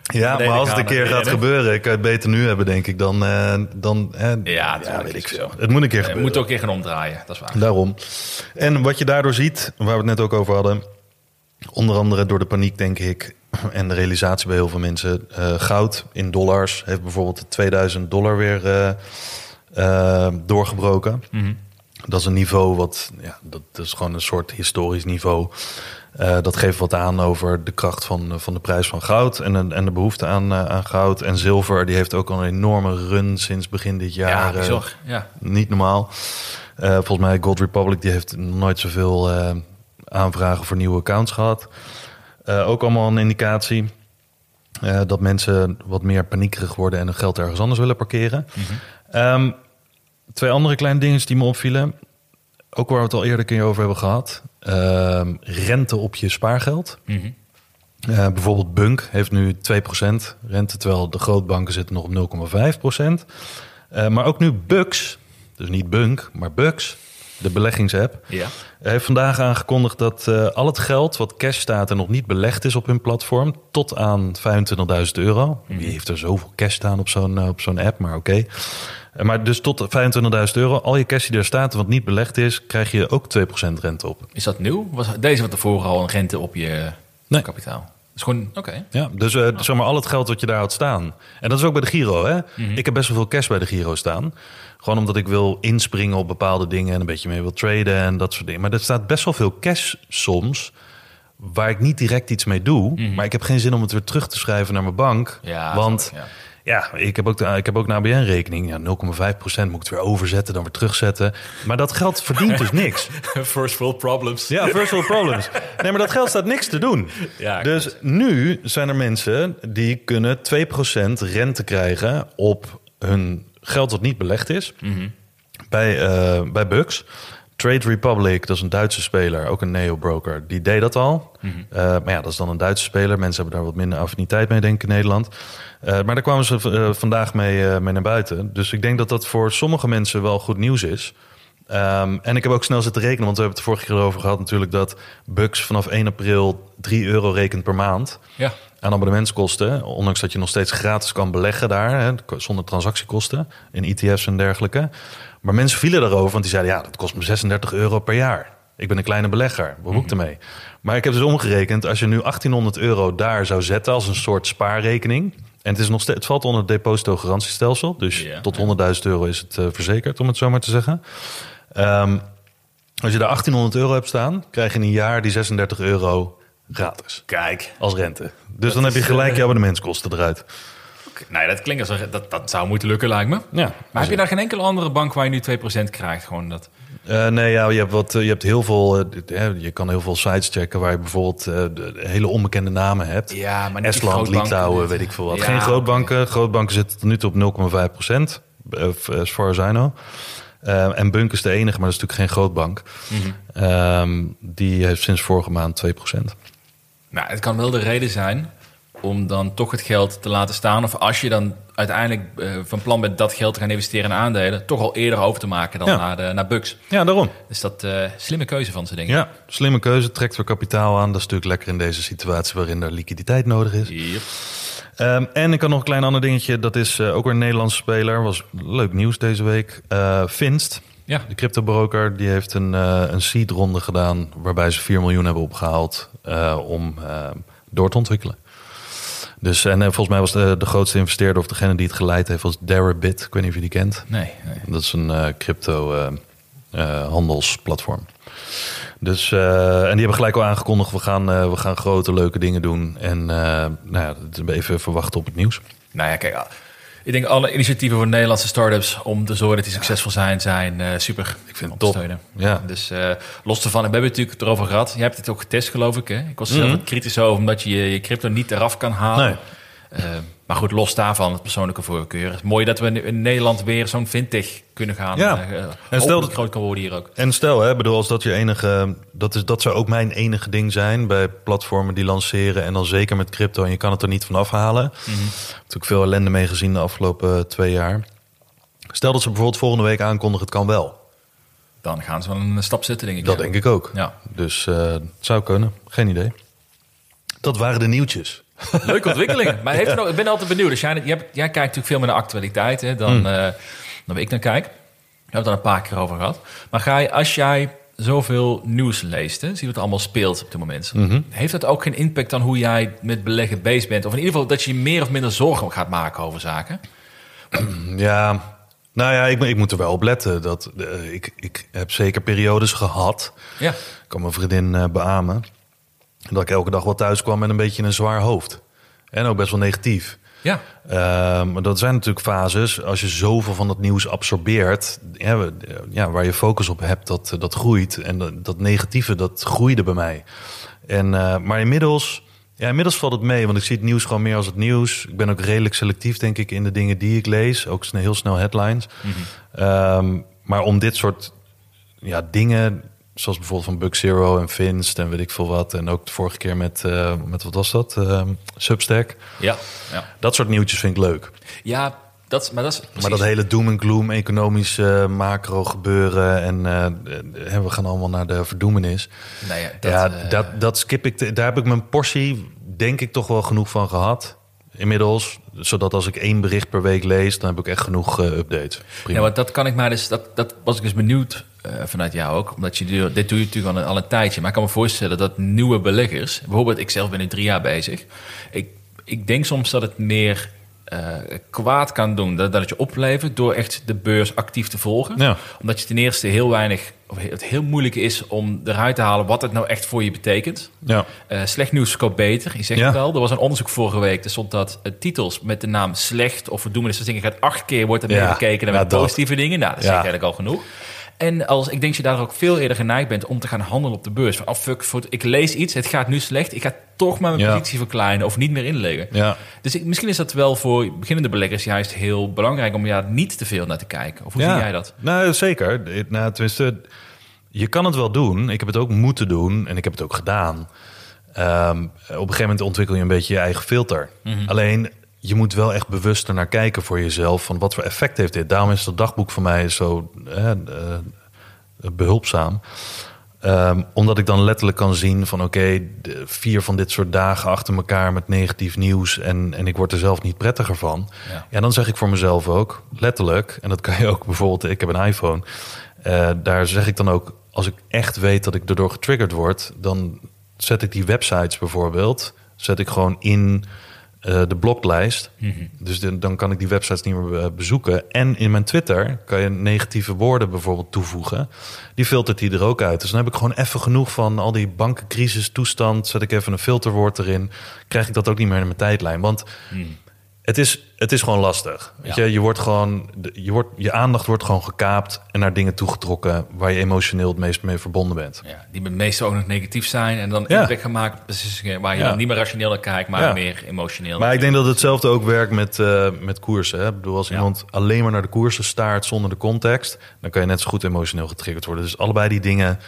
Ja, maar als het een keer gaat gebeuren, ik kan het beter nu hebben, denk ik, dan... Uh, dan uh, ja, ja, weet ik veel. Het moet een keer Het gebeuren. moet ook een keer gaan omdraaien, dat is waar. Daarom. En wat je daardoor ziet, waar we het net ook over hadden... onder andere door de paniek, denk ik, en de realisatie bij heel veel mensen... Uh, goud in dollars heeft bijvoorbeeld de 2000 dollar weer doorgebroken. Mm -hmm. Dat is een niveau wat, ja, dat, dat is gewoon een soort historisch niveau... Uh, dat geeft wat aan over de kracht van, van de prijs van goud en, en de behoefte aan, uh, aan goud. En zilver, die heeft ook al een enorme run sinds begin dit jaar. Ja, bizar. Ja. Niet normaal. Uh, volgens mij Gold Republic die heeft nooit zoveel aanvragen voor nieuwe accounts gehad. ook allemaal een indicatie dat mensen wat meer paniekerig worden en hun geld ergens anders willen parkeren. Mm -hmm. um, twee andere kleine dingen die me opvielen. Ook waar we het al eerder een keer over hebben gehad. Uh, rente op je spaargeld. Mm -hmm. uh, bijvoorbeeld Bunk heeft nu 2% rente, terwijl de grootbanken zitten nog op 0,5%. Uh, maar ook nu Bux, dus niet Bunk, maar Bux, de beleggingsapp, ja. heeft vandaag aangekondigd dat uh, al het geld wat cash staat en nog niet belegd is op hun platform, tot aan 25.000 euro. Mm -hmm. Wie heeft er zoveel cash staan op zo'n op zo'n app, maar oké. Okay. Eh, Maar dus tot 25.000 euro, al je cash die daar staat, wat niet belegd is, krijg je ook 2% rente op. Is dat nieuw? Was deze wat tevoren al een rente op je Nee. kapitaal? Is gewoon, oké. Ja, dus zeg maar al het geld wat je daar houdt staan. En dat is ook bij de Giro. Hè? Ik heb best wel veel cash bij de Giro staan. Gewoon omdat ik wil inspringen op bepaalde dingen en een beetje mee wil traden en dat soort dingen. Maar er staat best wel veel cash soms waar ik niet direct iets mee doe. Maar ik heb geen zin om het weer terug te schrijven naar mijn bank. Ja, want ik, ja, ik heb ook, de, ik heb ook een ABN-rekening. Ja, 0,5% moet ik het weer overzetten, dan weer terugzetten. Maar dat geld verdient dus niks. First world problems. Ja, first world problems. Nee, maar dat geld staat niks te doen. Ja, dus nu zijn er mensen die kunnen 2% rente krijgen op hun geld dat niet belegd is. Bij, eh bij Bucks. Trade Republic, dat is een Duitse speler, ook een neo-broker, die deed dat al. Eh, maar ja, dat is dan een Duitse speler. Mensen hebben daar wat minder affiniteit mee, denk ik, in Nederland. Eh, maar daar kwamen ze eh, vandaag mee, mee naar buiten. Dus ik denk dat dat voor sommige mensen wel goed nieuws is. Ehm, en ik heb ook snel zitten rekenen, want we hebben het de vorige keer over gehad natuurlijk... dat Bucks vanaf 1 april 3 euro rekent per maand Ja. aan abonnementskosten. Ondanks dat je nog steeds gratis kan beleggen daar, hè, zonder transactiekosten in ETF's en dergelijke. Maar mensen vielen daarover, want die zeiden: ja, dat kost me 36 euro per jaar. Ik ben een kleine belegger, wat moet ik ermee? Maar ik heb dus omgerekend, als je nu 1800 euro daar zou zetten als een soort spaarrekening. En het, is nog steeds, het valt onder het depositogarantiestelsel. Dus Ja. tot 100.000 euro is het eh, verzekerd, om het zo maar te zeggen. Ehm, als je daar 1800 euro hebt staan, krijg je in een jaar die 36 euro gratis Kijk. als rente. Dus dan heb je gelijk je abonnementskosten eruit. Nee, dat klinkt als dat, dat zou moeten lukken, lijkt me. Ja. Maar heb je daar geen enkele andere bank waar je nu 2% krijgt? Gewoon dat. Eh, nee, ja, je hebt, wat, eh, je hebt heel veel. eh, je kan heel veel sites checken waar je bijvoorbeeld eh, de hele onbekende namen hebt. Ja, maar niet Estland, Litouwen, weet ik veel wat. Ja, Geen grootbanken. Grootbanken zitten tot nu toe op 0,5 procent. As far as I know. Eh, en Bunk is de enige, maar dat is natuurlijk geen grootbank. Mhm. Ehm, die heeft sinds vorige maand 2 procent. Nou, het kan wel de reden zijn om dan toch het geld te laten staan. Of als je dan uiteindelijk eh, van plan bent dat geld te gaan investeren in aandelen, toch al eerder over te maken dan Ja. naar, de, naar Bucks. Ja, daarom. Dus dat eh slimme keuze van ze, denk ik. Ja, slimme keuze. Trekt weer kapitaal aan. Dat is natuurlijk lekker in deze situatie waarin er liquiditeit nodig is. Yep. Ehm, en ik had nog een klein ander dingetje. Dat is eh, ook weer een Nederlandse speler. Was leuk nieuws deze week. Eh Finst, Ja. de cryptobroker, die heeft een, eh een seed ronde gedaan... waarbij ze 4 miljoen hebben opgehaald eh, om eh, door te ontwikkelen. Dus, en volgens mij was de, de grootste investeerder... of degene die het geleid heeft, was Deribit. Ik weet niet of je die kent. Nee, nee. Dat is een crypto handelsplatform. Dus, eh, en die hebben gelijk al aangekondigd... we gaan, eh, we gaan grote, leuke dingen doen. En eh, nou ja, even verwachten op het nieuws. Nou ja, kijk. ah, Ik denk alle initiatieven voor Nederlandse start-ups om te zorgen dat die succesvol zijn, zijn super. Ik vind het top. steunen. Ja. Dus eh, los ervan, we hebben het natuurlijk erover gehad. Jij hebt het ook getest, geloof ik. Hè? Ik was er zelf wat kritisch over, omdat je je crypto niet eraf kan halen. Nee. Maar goed, los daarvan, het persoonlijke voorkeur. Het is mooi dat we in Nederland weer zo'n fintech kunnen gaan. Ja. eh, En en stel dat- groot kan worden hier ook. En stel, hè, bedoel, als dat je enige, dat, is, dat zou ook mijn enige ding zijn bij platformen die lanceren en dan zeker met crypto en je kan het er niet van afhalen. Ik heb natuurlijk veel ellende mee gezien de afgelopen eh, twee jaar. Stel dat ze bijvoorbeeld volgende week aankondigen, het kan wel. Dan gaan ze wel een stap zetten, denk ik. Dat ja. denk ik ook. Ja. Dus eh, het zou kunnen, geen idee. Dat waren de nieuwtjes. Leuke ontwikkeling. Maar heeft er nog, ik ben altijd benieuwd. Dus jij, kijkt natuurlijk veel meer naar actualiteit hè, dan, eh, dan ik naar kijk. We hebben het er een paar keer over gehad. Maar ga je, als jij zoveel nieuws leest, hè, zie je wat er allemaal speelt op dit moment. Heeft dat ook geen impact aan hoe jij met beleggen bezig bent? Of in ieder geval dat je meer of minder zorgen gaat maken over zaken? Ja, nou ja, ik, ik moet er wel op letten. Dat, eh, ik, ik heb zeker periodes gehad, Ja. ik kan mijn vriendin eh, beamen, dat ik elke dag wel thuis kwam met een beetje een zwaar hoofd. En ook best wel negatief. Ja. Eh, maar dat zijn natuurlijk fases. Als je zoveel van het nieuws absorbeert, ja, waar je focus op hebt, dat, dat groeit. En dat, dat negatieve, dat groeide bij mij. En, eh, maar inmiddels, ja, inmiddels valt het mee, want ik zie het nieuws gewoon meer als het nieuws. Ik ben ook redelijk selectief, denk ik, in de dingen die ik lees. Ook snel- heel snel headlines. Ehm, maar om dit soort ja, dingen, zoals bijvoorbeeld van Bug Zero en Finst en weet ik veel wat. En ook de vorige keer met, eh, met wat was dat? Ehm, Substack. Ja. Ja. Dat soort nieuwtjes vind ik leuk. Ja, dat, maar dat is precies. Maar dat hele doom en gloom, economische macro gebeuren en eh, eh, we gaan allemaal naar de verdoemenis. Nee, ja, dat, ja, eh, dat, dat skip ik. te- Daar heb ik mijn portie, denk ik, toch wel genoeg van gehad. Inmiddels. Zodat als ik één bericht per week lees, dan heb ik echt genoeg eh, updates. Prima. Ja, want dat kan ik maar dus, dat, dat was ik dus benieuwd eh, vanuit jou ook. Omdat je, dit dit doe je natuurlijk al een, al een tijdje. Maar ik kan me voorstellen dat nieuwe beleggers, bijvoorbeeld ik zelf ben nu drie jaar bezig. Ik, ik denk soms dat het meer eh, kwaad kan doen dat, dat het je oplevert door echt de beurs actief te volgen. Ja. Omdat je ten eerste heel weinig, het heel moeilijk is om eruit te halen wat het nou echt voor je betekent. ja. Eh, slecht nieuws verkoopt beter. Je zegt Ja. het al. Er was een onderzoek vorige week. Er stond dat eh, titels met de naam slecht of verdoemenis dingen gaat acht keer wordt er Ja. meer gekeken dan met dat. positieve dingen. Nou, dat is eigenlijk al genoeg. En als ik denk dat je daar ook veel eerder geneigd bent om te gaan handelen op de beurs. Van, oh fuck, ik lees iets, het gaat nu slecht. Ik ga toch maar mijn Ja. positie verkleinen of niet meer inleggen. ja. Dus ik, misschien is dat wel voor beginnende beleggers juist heel belangrijk om ja, niet te veel naar te kijken. Of hoe ja. zie jij dat? Nou, zeker. Nou, tenminste, je kan het wel doen. Ik heb het ook moeten doen en ik heb het ook gedaan. Ehm, op een gegeven moment ontwikkel je een beetje je eigen filter. Alleen, je moet wel echt bewust er naar kijken voor jezelf... van wat voor effect heeft dit. Daarom is dat dagboek van mij zo eh, eh, behulpzaam. Ehm, omdat ik dan letterlijk kan zien van oké, vier van dit soort dagen achter elkaar met negatief nieuws en, en ik word er zelf niet prettiger van. Ja. Ja. dan zeg ik voor mezelf ook, letterlijk, en dat kan je ook bijvoorbeeld, ik heb een iPhone, eh, daar zeg ik dan ook, als ik echt weet dat ik erdoor getriggerd word, dan zet ik die websites bijvoorbeeld, zet ik gewoon in eh, de bloklijst. Dus de- dan kan ik die websites niet meer eh, bezoeken. En in mijn Twitter kan je negatieve woorden bijvoorbeeld toevoegen. Die filtert hij er ook uit. Dus dan heb ik gewoon even genoeg van al die bankencrisis toestand. Zet ik even een filterwoord erin. Krijg ik dat ook niet meer in mijn tijdlijn. Want het is, het is gewoon lastig. Weet Ja. je, je, wordt gewoon, je, wordt, je aandacht wordt gewoon gekaapt en naar dingen toegetrokken waar je emotioneel het meest mee verbonden bent. Ja, die met meestal ook nog negatief zijn en dan Ja. impact gaan maken op beslissingen waar je Ja. dan niet meer rationeel naar kijkt, maar meer emotioneel. Maar ik denk dat hetzelfde ook werkt met, eh, met koersen. Hè? Ik bedoel, als iemand alleen maar naar de koersen staart zonder de context, dan kan je net zo goed emotioneel getriggerd worden. Dus allebei die dingen,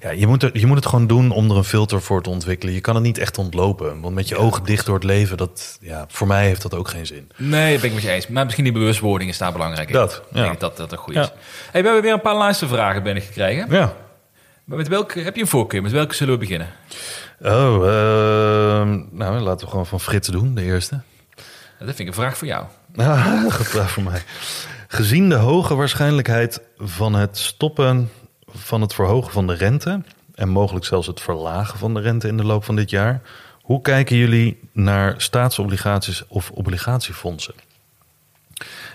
ja, je, moet er, je moet het gewoon doen om er een filter voor te ontwikkelen. Je kan het niet echt ontlopen, want met je ogen dicht door het leven, dat, ja, voor mij heeft dat ook geen zin. Nee, dat ben ik met je eens. Maar misschien die bewustwording is daar belangrijk in. Dat, Ik ja. denk dat dat een goede Ja. is. Hey, we hebben weer een paar luistervragen binnengekregen. Ja. Maar met welke heb je een voorkeur? Met welke zullen we beginnen? Oh, ehm, nou, laten we gewoon van Frits doen, de eerste. Dat vind ik een vraag voor jou. Ah, gevraagd voor mij. Gezien de hoge waarschijnlijkheid van het stoppen van het verhogen van de rente en mogelijk zelfs het verlagen van de rente in de loop van dit jaar, hoe kijken jullie naar staatsobligaties of obligatiefondsen?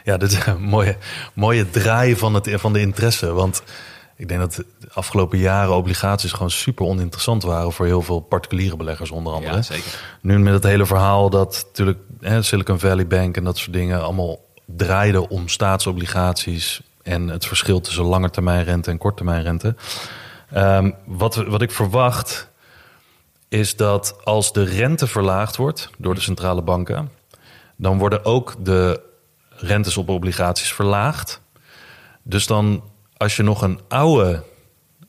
Ja, dit is een mooie, mooie draai van, het, van de interesse. Want ik denk dat de afgelopen jaren obligaties gewoon super oninteressant waren voor heel veel particuliere beleggers, onder andere. Ja, zeker. Nu met het hele verhaal dat natuurlijk hè, Silicon Valley Bank en dat soort dingen allemaal draaiden om staatsobligaties en het verschil tussen langetermijnrente en korttermijnrente. Ehm wat, wat ik verwacht is dat als de rente verlaagd wordt door de centrale banken, dan worden ook de rentes op obligaties verlaagd. Dus dan, als je nog een oude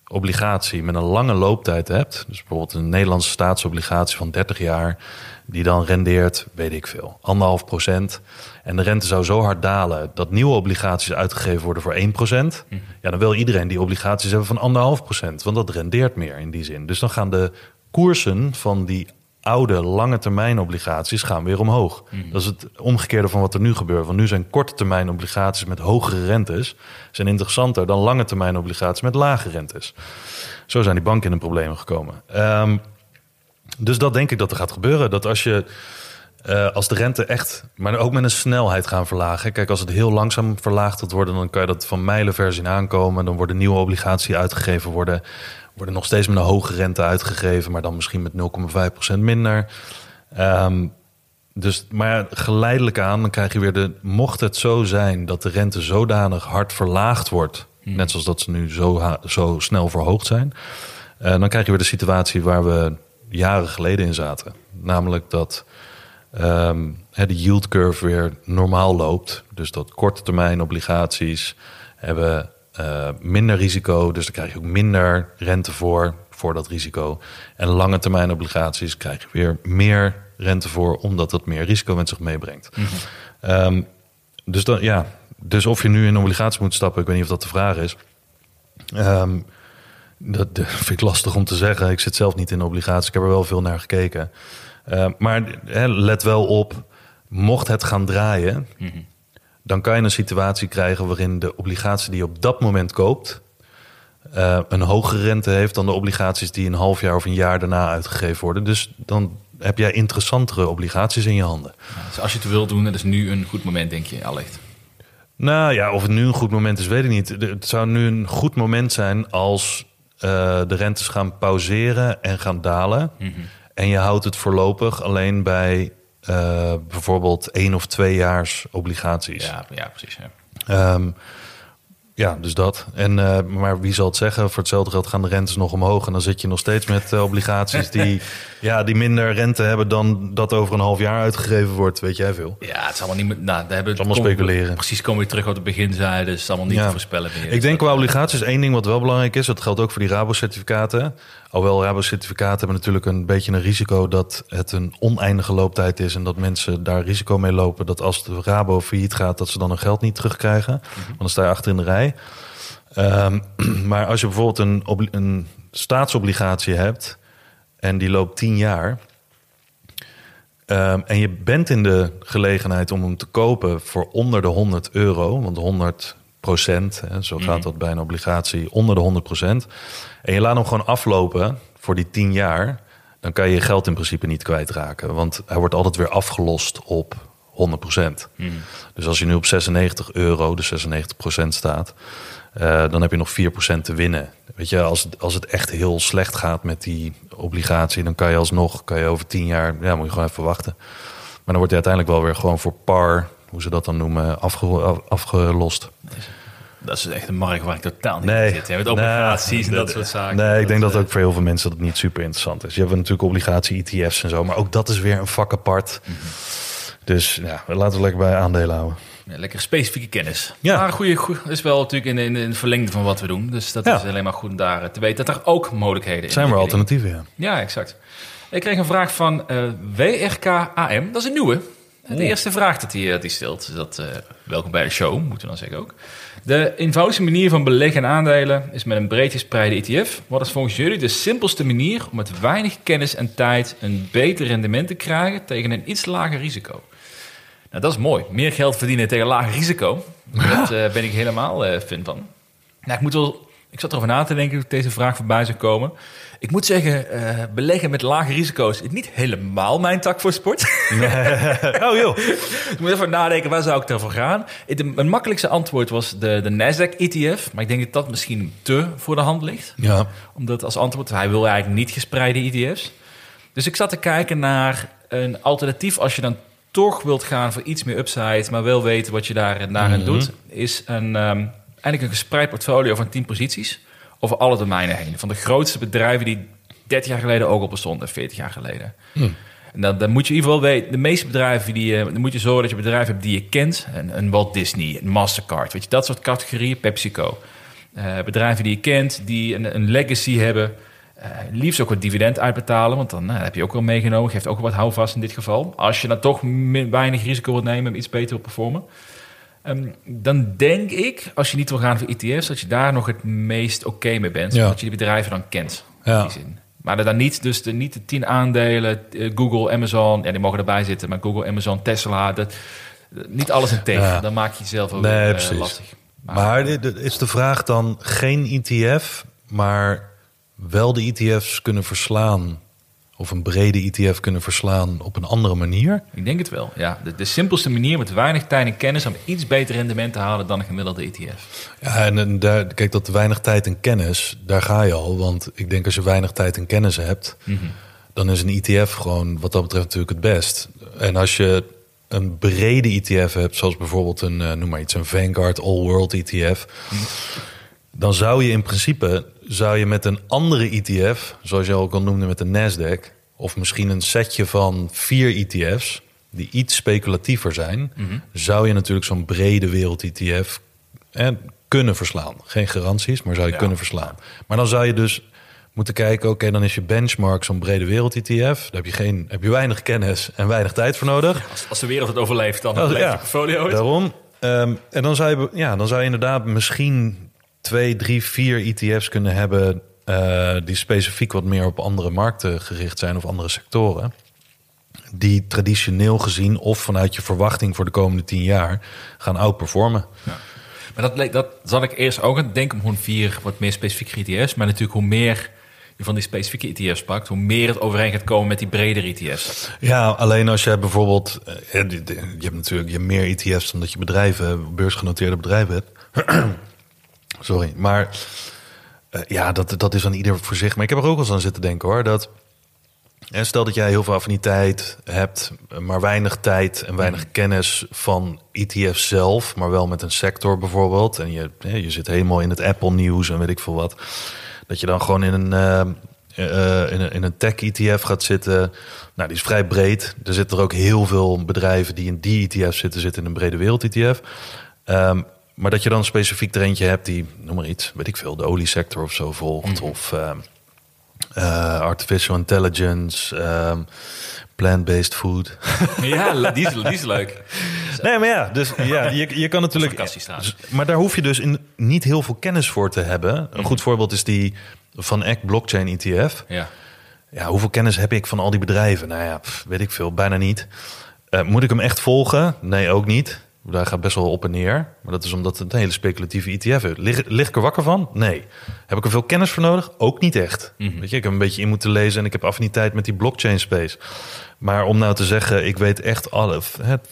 obligatie met een lange looptijd hebt, dus bijvoorbeeld een Nederlandse staatsobligatie van 30 jaar, die dan rendeert, weet ik veel, anderhalf procent. En de rente zou zo hard dalen dat nieuwe obligaties uitgegeven worden voor 1 procent. Ja, dan wil iedereen die obligaties hebben van anderhalf procent, want dat rendeert meer in die zin. Dus dan gaan de koersen van die oude lange termijn obligaties gaan weer omhoog. Dat is het omgekeerde van wat er nu gebeurt. Want nu zijn korte termijn obligaties met hogere rentes zijn interessanter dan lange termijn obligaties met lage rentes. Zo zijn die banken in een probleem gekomen. Ehm, dus dat denk ik dat er gaat gebeuren. Dat als je eh, als de rente echt, maar ook met een snelheid gaan verlagen. Kijk, als het heel langzaam verlaagd wordt worden, dan kan je dat van mijlenver zien aankomen. Dan worden nieuwe obligaties uitgegeven worden, worden nog steeds met een hoge rente uitgegeven, maar dan misschien met 0,5% minder. Ehm, dus, maar geleidelijk aan, dan krijg je weer de. Mocht het zo zijn dat de rente zodanig hard verlaagd wordt, net zoals dat ze nu zo, zo snel verhoogd zijn, eh, dan krijg je weer de situatie waar we jaren geleden in zaten. Namelijk dat ehm, de yield curve weer normaal loopt. Dus dat korte termijn obligaties hebben eh, minder risico. Dus daar krijg je ook minder rente voor, voor dat risico. En lange termijn obligaties krijg je weer meer rente voor, omdat dat meer risico met zich meebrengt. Ehm, dus, dan, ja, dus of je nu in obligaties moet stappen, ik weet niet of dat de vraag is. Ehm, dat, dat vind ik lastig om te zeggen. Ik zit zelf niet in obligaties. Ik heb er wel veel naar gekeken. Eh, maar let wel op mocht het gaan draaien, dan kan je een situatie krijgen waarin de obligatie die je op dat moment koopt, eh, een hogere rente heeft dan de obligaties die een half jaar of een jaar daarna uitgegeven worden. Dus dan heb jij interessantere obligaties in je handen. Dus als je het wilt doen, dat is nu een goed moment, denk je, allicht. Nou ja, of het nu een goed moment is, weet ik niet. Het zou nu een goed moment zijn als eh, de rentes gaan pauzeren en gaan dalen. En je houdt het voorlopig alleen bij eh, bijvoorbeeld één of tweejaars obligaties. Ja, ja precies. Ja. Ehm, ja, dus dat. En, eh, maar wie zal het zeggen? Voor hetzelfde geld gaan de rentes nog omhoog. En dan zit je nog steeds met eh, obligaties die, ja, die minder rente hebben dan dat over een half jaar uitgegeven wordt. Weet jij veel? Ja, het is allemaal niet meer. Nou, daar hebben is allemaal speculeren. Precies, komen we terug wat we het begin zeiden. Dus het is allemaal niet Ja. te voorspellen meer. Ik denk qua obligaties één ding wat wel belangrijk is. Dat geldt ook voor die Rabo-certificaten. Alhoewel Rabo-certificaten hebben natuurlijk een beetje een risico dat het een oneindige looptijd is. En dat mensen daar risico mee lopen. Dat als de Rabo failliet gaat, dat ze dan hun geld niet terugkrijgen. Want dan sta je achter in de rij. Ehm, maar als je bijvoorbeeld een, een staatsobligatie hebt en die loopt 10 jaar. ehm, en je bent in de gelegenheid om hem te kopen voor onder de 100 euro, want 100 procent, zo gaat dat bij een obligatie, onder de 100 procent. En je laat hem gewoon aflopen voor die 10 jaar, dan kan je je geld in principe niet kwijtraken, want hij wordt altijd weer afgelost op 100 procent. Dus als je nu op 96 euro, dus 96 procent staat, eh, dan heb je nog 4% te winnen. Weet je, als, het- als het echt heel slecht gaat met die obligatie, dan kan je alsnog, kan je over 10 jaar, ja, moet je gewoon even wachten. Maar dan wordt hij uiteindelijk wel weer gewoon voor par, hoe ze dat dan noemen, afge, af- afgelost. Dat is echt een markt waar ik totaal niet Nee. in zit. hè, Met obligaties en dat soort zaken. Nee, ik denk dat ook voor heel veel mensen dat niet super interessant is. Je hebt natuurlijk obligatie-ETF's en zo, maar ook dat is weer een vak apart. Mhm. Dus ja, laten we lekker bij aandelen houden. Ja, lekker specifieke kennis. Ja. Maar goede, dat is wel natuurlijk in, in, in het verlengde van wat we doen. Dus dat Ja. is alleen maar goed om daar eh, te weten dat er ook mogelijkheden in Zijn er alternatieven, ja. Ja, exact. Ik kreeg een vraag van eh WRK-AM. Dat is een nieuwe. De eerste vraag dat hij, hij stelt. is Dat, eh, welkom bij de show, moeten we dan zeggen ook. De eenvoudigste manier van beleggen in aandelen is met een breed gespreide ETF. Wat is volgens jullie de simpelste manier om met weinig kennis en tijd een beter rendement te krijgen tegen een iets lager risico? Nou, dat is mooi. Meer geld verdienen tegen laag risico. Dat eh, ben ik helemaal eh fan van. Nou, ik moet wel. Ik zat erover na te denken toen deze vraag voorbij zou komen. Ik moet zeggen, eh, beleggen met lage risico's is niet helemaal mijn tak voor sport. Oh joh. ik moet even nadenken, waar zou ik daarvoor gaan? Het, mijn makkelijkste antwoord was de, de Nasdaq-ETF. Maar ik denk dat dat misschien te voor de hand ligt Ja. omdat als antwoord, hij wil eigenlijk niet gespreide ETF's. Dus ik zat te kijken naar een alternatief als je dan toch wilt gaan voor iets meer upside, maar wel weten wat je daar daarin doet, is een, ehm, eigenlijk een gespreid portfolio van 10 posities over alle domeinen heen. Van de grootste bedrijven die 30 jaar geleden ook al bestonden, 40 jaar geleden. En dan, dan moet je in ieder geval weten, de meeste bedrijven, die, eh, dan moet je zorgen dat je bedrijven hebt die je kent. Een, een Walt Disney, een Mastercard, weet je, dat soort categorieën, PepsiCo. Eh, bedrijven die je kent, die een, een legacy hebben. eh, liefst ook wat dividend uitbetalen, want dan heb je ook wel meegenomen. Geeft ook wat houvast in dit geval. Als je dan toch min- weinig risico wilt nemen en iets beter wil performen. Ehm, dan denk ik, als je niet wil gaan voor ETF's, dat je daar nog het meest oké mee bent. Ja. Omdat je die bedrijven dan kent. Ja. In die zin. Maar dan niet, dus de, niet de tien aandelen, eh, Google, Amazon, ja, die mogen erbij zitten, maar Google, Amazon, Tesla, dat, niet alles in tegen. Ja. Dan maak je jezelf ook Nee, eh, lastig. Maar dit is de vraag dan geen ETF, maar wel de ETF's kunnen verslaan, of een brede ETF kunnen verslaan op een andere manier? Ik denk het wel, ja. De, de simpelste manier met weinig tijd en kennis om iets beter rendement te halen dan een gemiddelde ETF. Ja, en, en daar, kijk, dat weinig tijd en kennis, daar ga je al. Want ik denk als je weinig tijd en kennis hebt, dan is een ETF gewoon wat dat betreft natuurlijk het best. En als je een brede ETF hebt, zoals bijvoorbeeld een, eh, noem maar iets, een Vanguard All World ETF, dan zou je in principe zou je met een andere ETF, zoals je ook al noemde met de Nasdaq, of misschien een setje van vier ETF's die iets speculatiever zijn, zou je natuurlijk zo'n brede wereld ETF eh, kunnen verslaan. Geen garanties, maar zou je Ja. kunnen verslaan. Maar dan zou je dus moeten kijken, oké, dan is je benchmark zo'n brede wereld ETF. Daar heb je, geen, heb je weinig kennis en weinig tijd voor nodig. Als, als de wereld het overleeft, dan Oh, blijft ja. je portfolio. Daarom. Ehm, en dan zou, je, ja, dan zou je inderdaad misschien twee, drie, vier ETF's kunnen hebben... eh, die specifiek wat meer op andere markten gericht zijn of andere sectoren. die traditioneel gezien of vanuit je verwachting voor de komende tien jaar gaan outperformen. Maar dat, dat zat ik eerst ook aan het denken om gewoon vier wat meer specifieke ETF's. Maar natuurlijk hoe meer je van die specifieke ETF's pakt, hoe meer het overeen gaat komen met die bredere ETF's. Ja, alleen als je bijvoorbeeld, eh, je hebt natuurlijk je meer ETF's dan dat je bedrijven, beursgenoteerde bedrijven hebt. Sorry, maar eh, ja, dat, dat is aan ieder voor zich. Maar ik heb er ook wel eens aan zitten denken hoor. Dat hè, stel dat jij heel veel affiniteit hebt, maar weinig tijd en weinig kennis van ETF's zelf, maar wel met een sector bijvoorbeeld. En je, je zit helemaal in het Apple nieuws en weet ik veel wat. Dat je dan gewoon in een, eh, eh, in een, in een tech ETF gaat zitten. Nou, die is vrij breed. Er zitten er ook heel veel bedrijven die in die ETF zitten, zitten in een brede wereld ETF. Maar dat je dan specifiek er eentje hebt die, noem maar iets, weet ik veel, de oliesector of zo volgt. Of ehm, eh, artificial intelligence, ehm, plant-based food. Ja, die is, die is leuk. Nee, maar ja, dus ja, je, je kan natuurlijk. Maar daar hoef je dus in, niet heel veel kennis voor te hebben. Een goed voorbeeld is die van Eck Blockchain ETF. Ja. Ja, hoeveel kennis heb ik van al die bedrijven? Nou ja, pff, weet ik veel, bijna niet. Eh, moet ik hem echt volgen? Nee, ook niet. Daar gaat best wel op en neer. Maar dat is omdat het een hele speculatieve ETF is. Lig, lig ik er wakker van? Nee. Heb ik er veel kennis voor nodig? Ook niet echt. Weet je, ik heb een beetje in moeten lezen en ik heb affiniteit met die blockchain space. Maar om nou te zeggen, ik weet echt alle, het,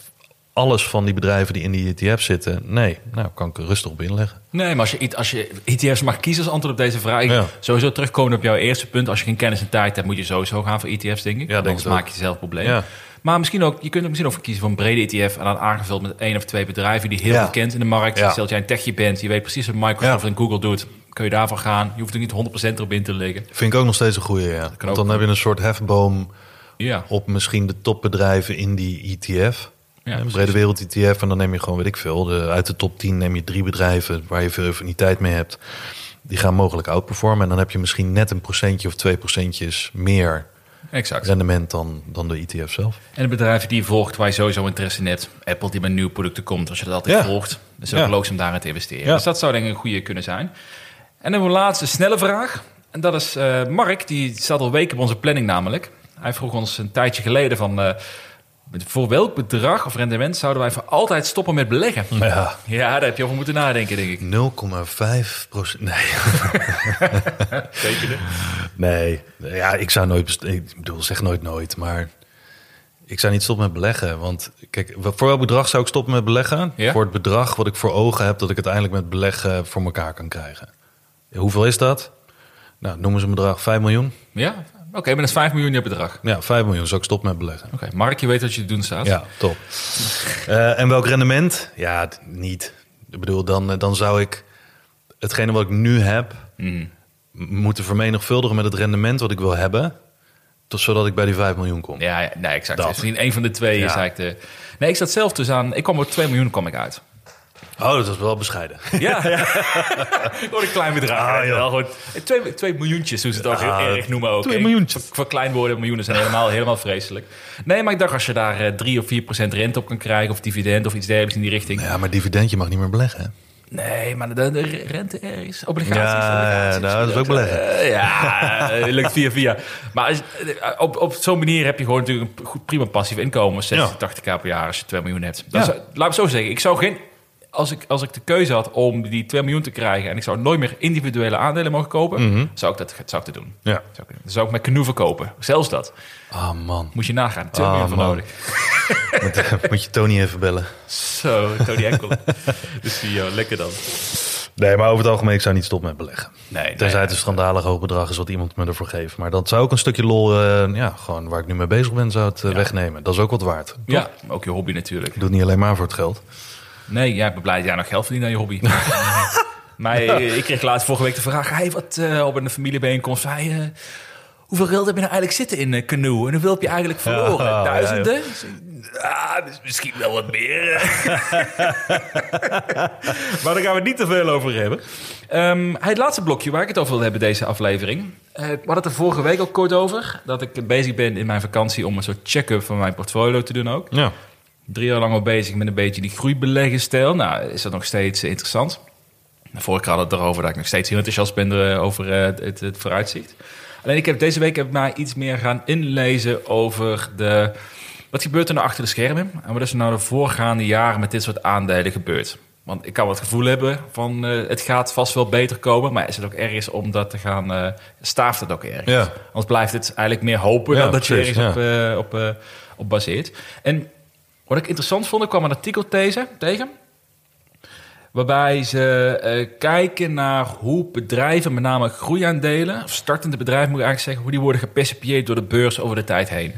alles van die bedrijven die in die ETF zitten. Nee, nou kan ik er rustig op inleggen. Nee, maar als je, als je ETF's mag kiezen als antwoord op deze vraag... Ja. sowieso terugkomen op jouw eerste punt. Als je geen kennis en tijd hebt, moet je sowieso gaan voor ETF's, denk ik. denk Anders het ook. maak je jezelf probleem. Ja. Maar misschien ook, je kunt er misschien ook voor kiezen voor een brede ETF... en dan aangevuld met één of twee bedrijven die heel Ja. veel kent in de markt. Ja. Stel jij een techie bent, je weet precies wat Microsoft Ja. en Google doet... kun je daarvoor gaan. Je hoeft er niet 100% erop in te liggen. Vind ik ook nog steeds een goede, ja. Want dan heb je een soort hefboom Ja, op misschien de topbedrijven in die ETF. Ja, een brede wereld ETF. En dan neem je gewoon, weet ik veel, de, uit de top 10 neem je drie bedrijven waar je veel affiniteit mee hebt. Die gaan mogelijk outperformen. En dan heb je misschien net een procentje of twee procentjes meer exact. rendement dan, dan de ETF zelf. En de bedrijven die je volgt waar je sowieso interesse in hebt. Apple die met nieuwe producten komt. Als je dat altijd Ja. volgt. Dan is het ook Ja. logisch om daarin te investeren. Ja. Dus dat zou denk ik een goede kunnen zijn. En dan een laatste snelle vraag. En dat is eh, Mark. Die staat al weken op onze planning namelijk. Hij vroeg ons een tijdje geleden van... eh, voor welk bedrag of rendement zouden wij voor altijd stoppen met beleggen? Ja. Ja, daar heb je over moeten nadenken, denk ik. 0,5 procent. Nee. Zeker. Nee, ja, ik zou nooit, ik bedoel, zeg nooit nooit, maar ik zou niet stoppen met beleggen. Want kijk, voor welk bedrag zou ik stoppen met beleggen? Ja? Voor het bedrag wat ik voor ogen heb dat ik uiteindelijk met beleggen voor elkaar kan krijgen. Hoeveel is dat? Nou, noemen ze een bedrag 5 miljoen. Ja? Oké, maar dat is 5 miljoen je bedrag. Ja, 5 miljoen zou ik stoppen met beleggen. Oké, Mark, je weet wat je te doen staat. Ja, top. Eh, en welk rendement? Ja, niet. Ik bedoel, dan, eh, dan zou ik hetgene wat ik nu heb Mhm. m- moeten vermenigvuldigen met het rendement wat ik wil hebben. Tot, zodat ik bij die 5 miljoen kom. Ja, nee, exact. Dat. Misschien één van de twee is Ja. eigenlijk de... Nee, ik zat zelf dus aan... Ik kwam op 2 miljoen kwam ik uit. Oh, dat is wel bescheiden. Ja, ja. Een klein bedrag. Ah. Wel gewoon twee, twee miljoentjes, hoe ze het ook Ja, heel erg noemen ook. twee miljoentjes. Voor, voor klein worden, miljoenen zijn helemaal, helemaal vreselijk. Nee, maar ik dacht als je daar eh, 3 of 4 procent rente op kan krijgen... of dividend of iets dergelijks in die richting. Ja, maar dividend, je mag niet meer beleggen. Hè? Nee, maar de, de rente ergens. Obligaties. Ja, obligaties. nou, dat is ook beleggen. Eh, ja, eh, lukt via via. Maar als- eh, op, op zo'n manier heb je gewoon natuurlijk een goed, prima passief inkomen. 60, Ja. 80k per jaar als je 2 miljoen hebt. Ja. zou- laat me zo zeggen. Ik zou geen... Als ik, als ik de keuze had om die 2 miljoen te krijgen... en ik zou nooit meer individuele aandelen mogen kopen... zou, ik dat, zou ik dat doen. Ja. Zou ik, dan zou ik met canoe verkopen. Zelfs dat. Ah, man. Moet je nagaan. 2 Ah, miljoen voor man. nodig. Moet, moet je Tony even bellen. Zo, Tony Enkel. de CEO. Lekker dan. Nee, maar over het algemeen, ik zou niet stoppen met beleggen. Nee, nee, Tenzij het een schandalig hoog bedrag is wat iemand me ervoor geeft. Maar dat zou ook een stukje lol, eh, ja, gewoon waar ik nu mee bezig ben, zou het eh, wegnemen. Dat is ook wat waard. Ja, ook je hobby natuurlijk. Ik doe het niet alleen maar voor het geld. Nee, ja, ik ben blij dat jij nog geld verdient aan je hobby. maar eh, ik kreeg laatst vorige week de vraag... Hey, wat eh, op een familiebijeenkomst... Hey, eh, hoeveel geld heb je nou eigenlijk zitten in uh, canoe? En hoeveel heb je eigenlijk verloren? Ja, Duizenden? Ah, dus misschien wel wat meer. maar daar gaan we het niet te veel over hebben. Ehm, het laatste blokje waar ik het over wil hebben deze aflevering. We hadden het er vorige week al kort over. Dat ik bezig ben in mijn vakantie om een soort check-up van mijn portfolio te doen ook Ja. Drie jaar lang al bezig met een beetje die groeibeleggenstijl. Nou, is dat nog steeds eh, interessant. Vorige keer hadden we het erover dat ik nog steeds heel enthousiast ben eh, over eh, het, het vooruitzicht. Alleen ik heb deze week heb ik mij iets meer gaan inlezen over de, wat gebeurt er nou achter de schermen. En wat is er nou de voorgaande jaren met dit soort aandelen gebeurd. Want ik kan wat gevoel hebben van het gaat vast wel beter komen. Maar is het ook ergens om dat te gaan, eh staaft het ook ergens. Ja. Anders blijft het eigenlijk meer hopen Ja, dan dat je ergens op, op, op baseert. En wat ik interessant vond, ik kwam een artikel tegen. Waarbij ze eh, kijken naar hoe bedrijven, met name groeiaandelen, of startende bedrijven moet ik eigenlijk zeggen, hoe die worden gepercipieerd door de beurs over de tijd heen.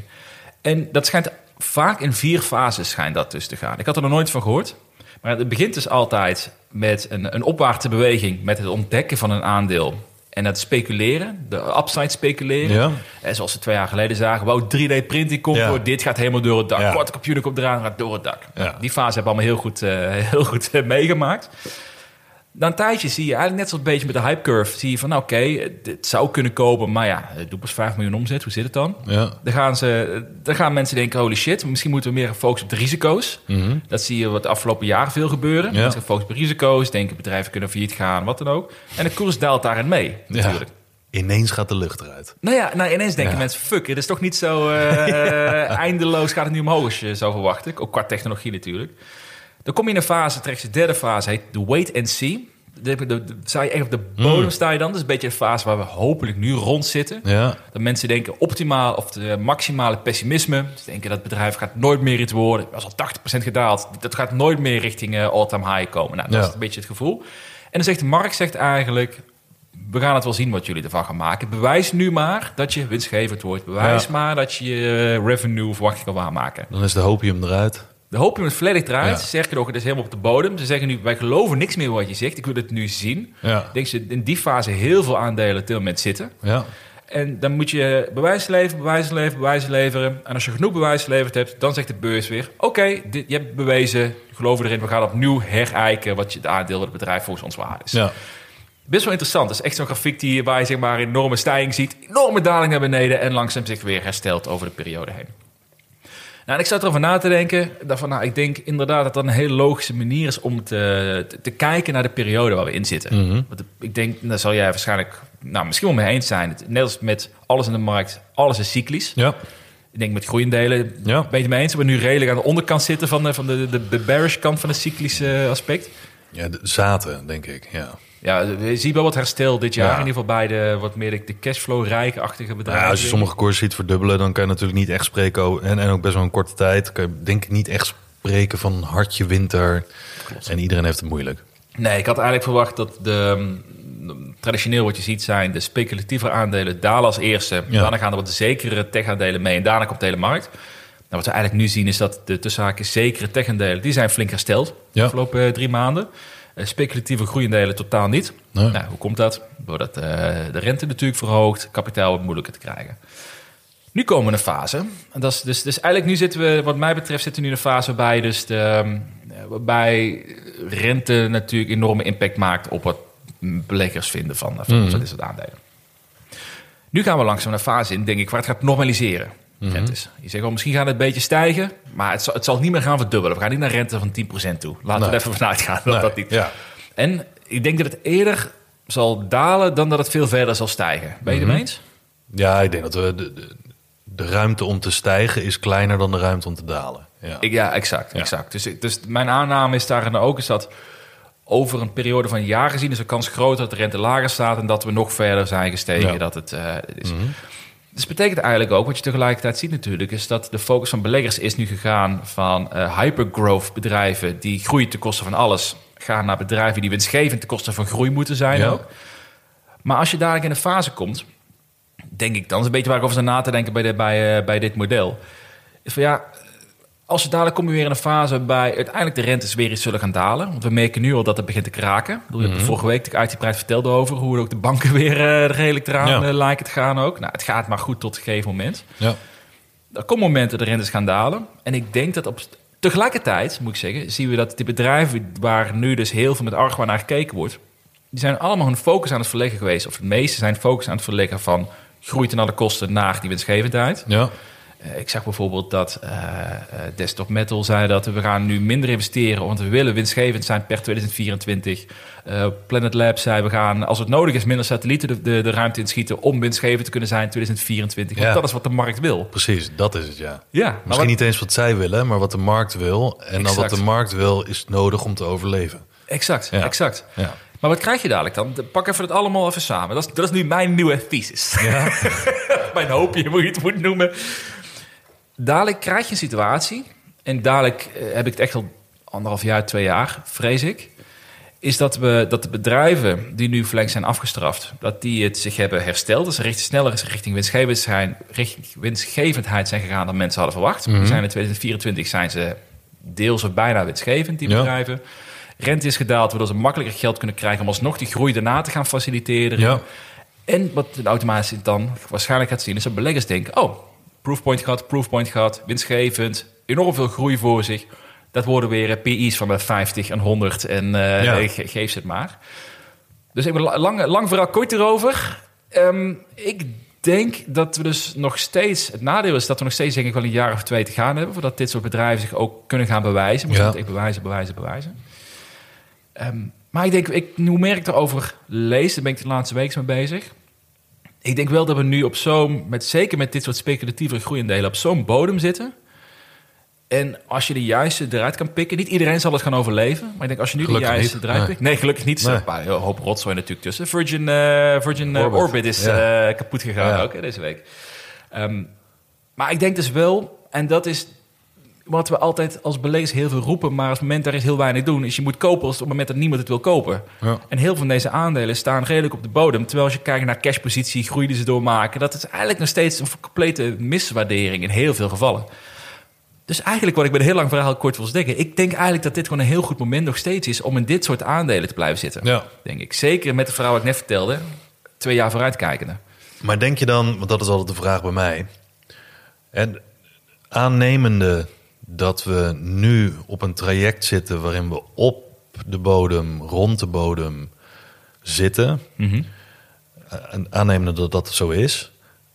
En dat schijnt vaak in vier fases schijnt dat dus te gaan. Ik had er nog nooit van gehoord. Maar het begint dus altijd met een, een opwaartse beweging, met het ontdekken van een aandeel. En het speculeren, de upside speculeren. Ja. En zoals we twee jaar geleden zagen, wow, 3D-printing komt Ja. door, dit gaat helemaal door het dak. Ja. Korte computer komt eraan, gaat door het dak. Die fase hebben we allemaal heel goed, eh, heel goed eh, meegemaakt. Na een tijdje zie je eigenlijk net zo'n beetje met de hype curve. Zie je van, nou, oké, het zou kunnen kopen, maar ja, het doet pas 5 miljoen omzet. Hoe zit het dan? Ja. Dan gaan, ze, dan gaan mensen denken, holy shit, misschien moeten we meer focussen op de risico's. Dat zie je wat de afgelopen jaren veel gebeuren. Ja. Mensen focussen op risico's, denken bedrijven kunnen failliet gaan, wat dan ook. En de koers daalt daarin mee, natuurlijk. Ineens gaat de lucht eruit. Nou ja, nou ineens denken Ja. mensen, fuck, het is toch niet zo eh, eindeloos gaat het nu omhoog als je zou verwachten. Ook qua technologie natuurlijk. Dan kom je in een fase, terecht de derde fase, heet de wait and see. De, de, de- sta je echt op de bodem sta je dan. Dat is een beetje de fase waar we hopelijk nu rond zitten. Ja. Dat mensen denken optimaal of de maximale pessimisme. Ze denken dat het bedrijf gaat nooit meer iets worden. Dat is al 80% gedaald. Dat gaat nooit meer richting eh, all-time high komen. Nou, dat Ja. is een beetje het gevoel. En dan zegt de markt zegt eigenlijk... We gaan het wel zien wat jullie ervan gaan maken. Bewijs nu maar dat je winstgevend wordt. Bewijs Ja. maar dat je je revenue verwachting kan waarmaken. Dan is de hopium eruit. De hoop is volledig eruit. Ja. Sterker nog, het is helemaal op de bodem. Ze zeggen nu, wij geloven niks meer wat je zegt. Ik wil het nu zien. Ja. Ik denk ze in die fase heel veel aandelen op dit moment zitten. Ja. En dan moet je bewijs leveren, bewijs leveren, bewijs leveren. En als je genoeg bewijs geleverd hebt, dan zegt de beurs weer... oké, dit- je hebt bewezen, geloven erin, we gaan opnieuw herijken... wat je het aandeel van het bedrijf volgens ons waard is. Ja. Best wel interessant. Dat is echt zo'n grafiek die, waar je zeg maar, een enorme stijging ziet... enorme daling naar beneden en langzaam zich weer herstelt over de periode heen. Nou, en ik zat erover na te denken. Ik dacht van, nou, ik denk inderdaad dat dat een hele logische manier is om te, te, te kijken naar de periode waar we in zitten. Want ik denk, daar zal jij waarschijnlijk, nou, misschien wel mee eens zijn. Net als met alles in de markt, alles is cyclisch. Ja. Ik denk met groeiendelen, Ja. ben je het mee eens? We nu redelijk aan de onderkant zitten van de, van de, de, de bearish kant van het cyclische aspect. Ja, de zaten, denk ik. Ja. Ja, je ziet wel wat herstel dit jaar. Ja. In ieder geval bij de wat meer de, Nou, bedrijven. ja, als je sommige koersen ziet verdubbelen, dan kan je natuurlijk niet echt spreken. over- En, en ook best wel een korte tijd. Kan je denk ik niet echt spreken van hartje winter. En iedereen heeft het moeilijk. Nee, ik had eigenlijk verwacht dat de, traditioneel wat je ziet zijn de speculatieve aandelen dalen als eerste. Ja. Daarna gaan er wat zekere tech-aandelen mee en daarna komt de hele markt. Nou, wat we eigenlijk nu zien is dat de tussenhaakjes zekere tech-aandelen, die zijn flink hersteld de Ja. afgelopen eh, drie maanden. Eh, speculatieve groeiendelen totaal niet. Nee. Nou, hoe komt dat? Doordat eh, de rente natuurlijk verhoogt, kapitaal wat moeilijker te krijgen. Nu komen we in een fase. En dat is dus, dus eigenlijk nu zitten we, wat mij betreft, zitten we nu in een fase waarbij, dus de, ehm, waarbij rente natuurlijk enorme impact maakt op wat beleggers vinden van, van, van dit soort aandelen. Nu gaan we langzaam een fase in, denk ik, waar het gaat normaliseren. Rentes. Je zegt wel, misschien gaat het een beetje stijgen, maar het zal, het zal niet meer gaan verdubbelen. We gaan niet naar rente van 10% toe. Laten we er even vanuit gaan dat Nee, dat niet. ja. En ik denk dat het eerder zal dalen dan dat het veel verder zal stijgen. Ben je het ermee eens? Ja, ik denk dat we de, de, de ruimte om te stijgen is kleiner dan de ruimte om te dalen. Ja. Ik, ja, exact. Ja. exact. Dus, dus mijn aanname is daarin ook is dat over een periode van een jaar gezien is de kans groter dat de rente lager staat en dat we nog verder zijn gestegen. Ja. Dat het eh, is. Dus betekent eigenlijk ook, wat je tegelijkertijd ziet natuurlijk, is dat de focus van beleggers is nu gegaan van eh, hypergrowth bedrijven die groeien ten koste van alles, gaan naar bedrijven die winstgevend ten koste van groei moeten zijn Ja. ook. Maar als je dadelijk in een fase komt, denk ik, dan is een beetje waar ik over sta na te denken bij, de, bij, eh, bij dit model. Is van ja, als we dadelijk komen we weer in een fase waarbij uiteindelijk de rentes weer iets zullen gaan dalen. Want we merken nu al dat het begint te kraken. Ik bedoel, Je er vorige week de uitgebreid vertelde over hoe ook de banken weer eh redelijk eraan Ja. eh, lijken te gaan ook. Nou, het gaat maar goed tot een gegeven moment. Ja. Er komen momenten dat de rentes gaan dalen. En ik denk dat op tegelijkertijd, moet ik zeggen, zien we dat die bedrijven waar nu dus heel veel met argwaan naar gekeken wordt, die zijn allemaal hun focus aan het verleggen geweest. Of de meeste zijn focus aan het verleggen van groei ten alle kosten naar die winstgevendheid. Ja. Eh, ik zag bijvoorbeeld dat eh, eh, Desktop Metal zei dat we gaan nu minder investeren, want we willen winstgevend zijn per 2024. Eh, Planet Lab zei we gaan, als het nodig is, minder satellieten de, de, de ruimte inschieten om winstgevend te kunnen zijn in 2024. Want Ja. dat is wat de markt wil. Precies, dat is het ja. Ja, Misschien wat- niet eens wat zij willen, maar wat de markt wil. En dan wat de markt wil, is nodig om te overleven. Exact, Ja. exact. Ja. Maar wat krijg je dadelijk dan? Pak even het allemaal even samen. Dat is, dat is nu mijn nieuwe thesis. mijn hoopje, hoe je het moet noemen. Dadelijk krijg je een situatie... en dadelijk eh, heb ik het echt al anderhalf jaar, twee jaar, vrees ik... is dat, we, dat de bedrijven die nu flink zijn afgestraft... dat die het zich hebben hersteld. Ze richting, sneller richting winstgevend zijn, richting winstgevendheid zijn gegaan... dan mensen hadden verwacht. Mhm. We zijn in 2024 zijn ze deels of bijna winstgevend, die Ja. bedrijven. Rente is gedaald, waardoor ze makkelijker geld kunnen krijgen... om alsnog die groei daarna te gaan faciliteren. Ja. En wat de automatisch dan waarschijnlijk gaat zien... is dat beleggers denken... oh, proofpoint gehad, proofpoint gehad, winstgevend... enorm veel groei voor zich. Dat worden weer eh, PI's van de 50 en 100 en Ja. ge- geef ze het maar. Dus ik ben la- lang, lang verhaal kort erover. Ehm, ik denk dat we dus nog steeds... Het nadeel is dat we nog steeds denk ik wel een jaar of twee te gaan hebben... voordat dit soort bedrijven zich ook kunnen gaan bewijzen. Moeten Ja. echt bewijzen, bewijzen, bewijzen. Ehm, maar ik denk, ik, hoe meer ik erover lees... daar ben ik de laatste week mee bezig... Ik denk wel dat we nu op zo'n, met, zeker met dit soort speculatieve groeiendelen, op zo'n bodem zitten. En als je de juiste eruit kan pikken, niet iedereen zal het gaan overleven. Maar ik denk als je nu Gelukkig de juiste niet, eruit nee. pikt. Nee, gelukkig niet. Nee. Een hoop rotzooi natuurlijk tussen. Virgin, eh, Virgin eh, Orbit. Orbit. is Ja. eh, kapot gegaan Ja. ook hè, deze week. Ehm, maar ik denk dus wel, en dat is wat we altijd als beleggers heel veel roepen, maar als het moment daar is heel weinig doen, is je moet kopen als op het moment dat niemand het wil kopen. Ja. En heel veel van deze aandelen staan redelijk op de bodem. Terwijl als je kijkt naar cashpositie, groei die ze doormaken, dat is eigenlijk nog steeds een complete miswaardering in heel veel gevallen. Dus eigenlijk wat ik met een heel lang verhaal kort wil zeggen, ik denk eigenlijk dat dit gewoon een heel goed moment nog steeds is om in dit soort aandelen te blijven zitten. Ja. Denk ik. Zeker met de verhaal wat ik net vertelde, twee jaar vooruitkijkende. Maar denk je dan, want dat is altijd de vraag bij mij. En aannemende dat we nu op een traject zitten waarin we op de bodem, rond de bodem zitten. En aannemende dat dat zo is.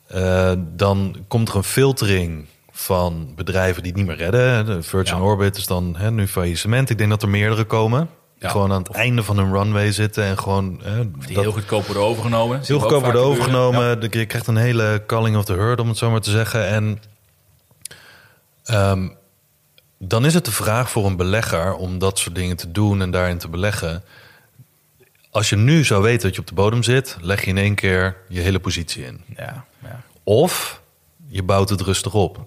eh, dan komt er een filtering van bedrijven die het niet meer redden. De Virgin Ja. Orbit is dan hè, nu faillissement. Ik denk dat er meerdere komen. Ja. gewoon aan het einde van hun runway zitten en gewoon. Hè, Die dat- heel goedkoop worden overgenomen. Heel goedkoop worden overgenomen. De- Je krijgt een hele calling of the herd, om het zo maar te zeggen. En ehm, dan is het de vraag voor een belegger om dat soort dingen te doen en daarin te beleggen. Als je nu zou weten dat je op de bodem zit, leg je in één keer je hele positie in. Ja, ja. Of je bouwt het rustig op.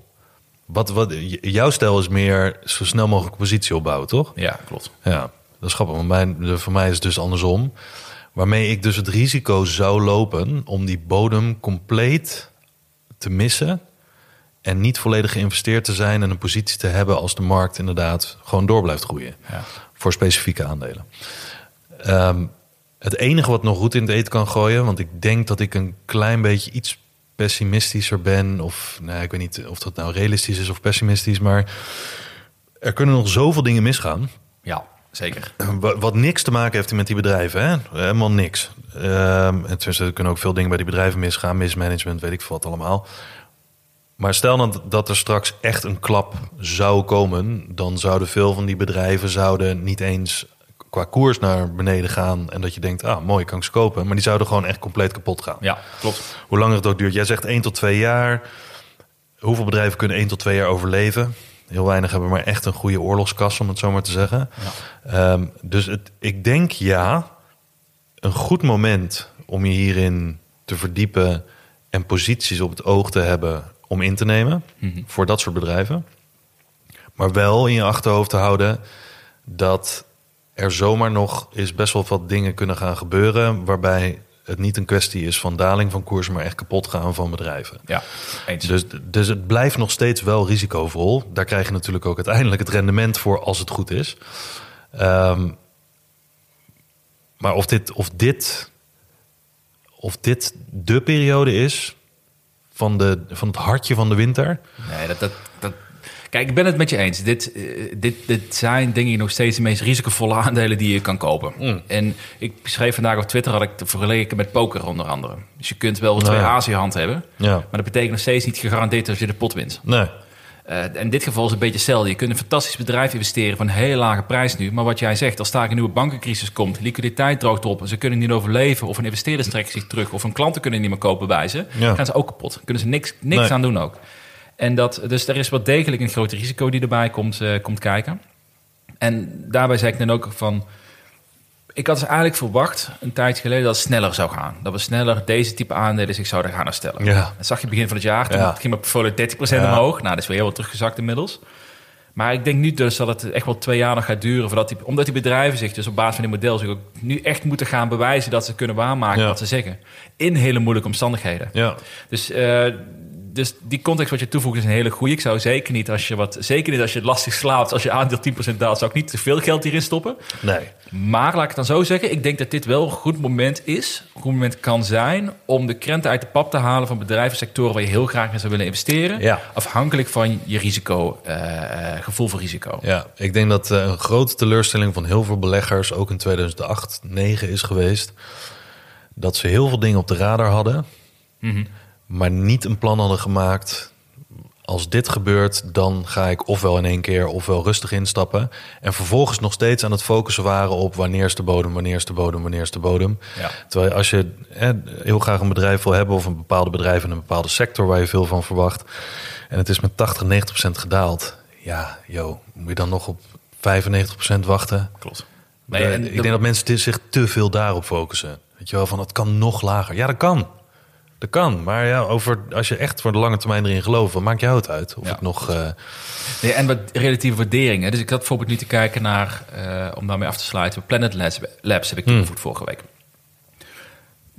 Wat, wat, jouw stijl is meer zo snel mogelijk positie opbouwen, toch? ja, klopt. Ja, dat is grappig. Want mijn, voor mij is het dus andersom. Waarmee ik dus het risico zou lopen om die bodem compleet te missen. En niet volledig geïnvesteerd te zijn en een positie te hebben als de markt inderdaad gewoon door blijft groeien. Ja. Voor specifieke aandelen. Ehm, het enige wat nog goed in het eten kan gooien, want ik denk dat ik een klein beetje iets pessimistischer ben. Of nou, ik weet niet of dat nou realistisch is of pessimistisch, maar er kunnen nog zoveel dingen misgaan. Ja, zeker. Wat, niks te maken heeft met die bedrijven, hè? Helemaal niks. Ehm en tussen, er kunnen ook veel dingen bij die bedrijven misgaan, mismanagement, weet ik veel wat allemaal. Maar stel dan dat er straks echt een klap zou komen, dan zouden veel van die bedrijven zouden niet eens qua koers naar beneden gaan en dat je denkt, ah mooi, kan ik ze kopen, maar die zouden gewoon echt compleet kapot gaan. Ja, klopt. Hoe langer het ook duurt. Jij zegt 1 tot 2 jaar. Hoeveel bedrijven kunnen 1 tot 2 jaar overleven? Heel weinig hebben maar echt een goede oorlogskas, om het zo maar te zeggen. Ehm, dus het, ik denk ja, een goed moment om je hierin te verdiepen en posities op het oog te hebben om in te nemen voor dat soort bedrijven. Maar wel in je achterhoofd te houden dat er zomaar nog eens best wel wat dingen kunnen gaan gebeuren. Waarbij het niet een kwestie is van daling van koers, maar echt kapot gaan van bedrijven. Ja, eens. Dus, dus het blijft nog steeds wel risicovol. Daar krijg je natuurlijk ook uiteindelijk het rendement voor als het goed is. Ehm, maar of dit, of dit, of dit de periode is van, de, van het hartje van de winter. Nee, dat, dat, dat, Kijk, ik ben het met je eens. Dit, eh, dit, dit zijn denk ik nog steeds de meest risicovolle aandelen die je kan kopen. Mm. En ik schreef vandaag op Twitter, had ik het vergeleken met poker onder andere. Dus je kunt wel twee Nou ja. Hand hebben, Ja. maar dat betekent nog steeds niet gegarandeerd dat je de pot wint. Nee. Eh, in dit geval is het een beetje hetzelfde. Je kunt een fantastisch bedrijf investeren voor een hele lage prijs nu. Maar wat jij zegt, als daar een nieuwe bankencrisis komt, liquiditeit droogt op, en ze kunnen niet overleven, of een investeerder trekt zich terug, of hun klanten kunnen niet meer kopen bij ze, Ja. gaan ze ook kapot. Kunnen ze niks, niks Nee. aan doen ook. En dat, dus er is wel degelijk een groot risico die erbij komt, eh, komt kijken. En daarbij zei ik dan ook van. Ik had dus eigenlijk verwacht een tijd geleden dat het sneller zou gaan. Dat we sneller deze type aandelen zich zouden gaan herstellen. Ja. Dat zag je begin van het jaar. Toen Ja. ging mijn portfolio 30% Ja. omhoog. Nou, dat is weer heel wat teruggezakt inmiddels. Maar ik denk nu dus dat het echt wel twee jaar nog gaat duren. Voordat die, omdat die bedrijven zich dus op basis van die model zich ook nu echt moeten gaan bewijzen dat ze kunnen waarmaken Ja. wat ze zeggen. In hele moeilijke omstandigheden. Ja. Dus, eh, dus die context wat je toevoegt is een hele goede. Ik zou zeker niet als je wat, zeker niet als je het lastig slaapt, als je aandeel 10% daalt, zou ik niet te veel geld hierin stoppen. Nee. Maar laat ik het dan zo zeggen, ik denk dat dit wel een goed moment is, een goed moment kan zijn om de krenten uit de pap te halen van bedrijven, sectoren waar je heel graag in zou willen investeren. Ja. Afhankelijk van je risico, eh, eh, gevoel voor risico. Ja, ik denk dat eh, een grote teleurstelling van heel veel beleggers, ook in 2008, 2009 is geweest. Dat ze heel veel dingen op de radar hadden, Mhm. Maar niet een plan hadden gemaakt. Als dit gebeurt, dan ga ik ofwel in één keer ofwel rustig instappen. En vervolgens nog steeds aan het focussen waren op wanneer is de bodem, wanneer is de bodem, wanneer is de bodem. Ja. Terwijl als je eh, heel graag een bedrijf wil hebben of een bepaalde bedrijf in een bepaalde sector waar je veel van verwacht. En het is met 80, 90 procent gedaald. Ja, joh, moet je dan nog op 95 procent wachten? Klopt. Nee, ik denk dat mensen zich te veel daarop focussen. Weet je wel, van het kan nog lager. Ja, dat kan. Dat kan. Maar ja, over, als je echt voor de lange termijn erin gelooft, wat maakt jou het uit? Of Ja. het nog. eh, Nee, en wat relatieve waarderingen. Dus ik had bijvoorbeeld nu te kijken naar, eh, om daarmee af te sluiten, Planet Labs, Labs heb ik toegevoegd vorige week.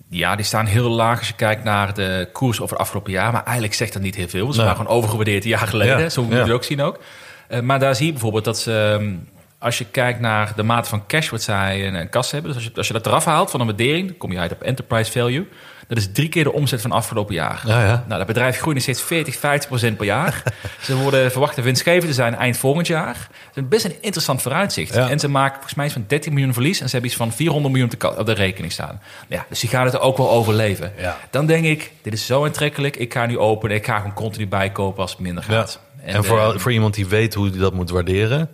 Ja, die staan heel laag als je kijkt naar de koers over het afgelopen jaar. Maar eigenlijk zegt dat niet heel veel. Ze Nee. waren gewoon overgewaardeerd een jaar geleden. Ja, Zo moet je ja. het ook zien ook. Eh, maar daar zie je bijvoorbeeld dat ze, ehm, als je kijkt naar de mate van cash wat zij een kas hebben. Dus als je, als je dat eraf haalt van een waardering, dan kom je uit op enterprise value. Dat is drie keer de omzet van afgelopen jaar. Ja, ja. Nou, dat bedrijf groeit nog steeds 40, 50 procent per jaar. ze worden verwacht winstgevend te zijn eind volgend jaar. Het is best een interessant vooruitzicht. Ja. En ze maken volgens mij iets van 13 miljoen verlies. En ze hebben iets van 400 miljoen op de, rekening staan. Ja, dus die gaan het er ook wel overleven. Dan denk ik, dit is zo aantrekkelijk. Ik ga nu openen. Ik ga gewoon continu bijkopen als het minder gaat. En, voor, eh, voor iemand die weet hoe hij dat moet waarderen,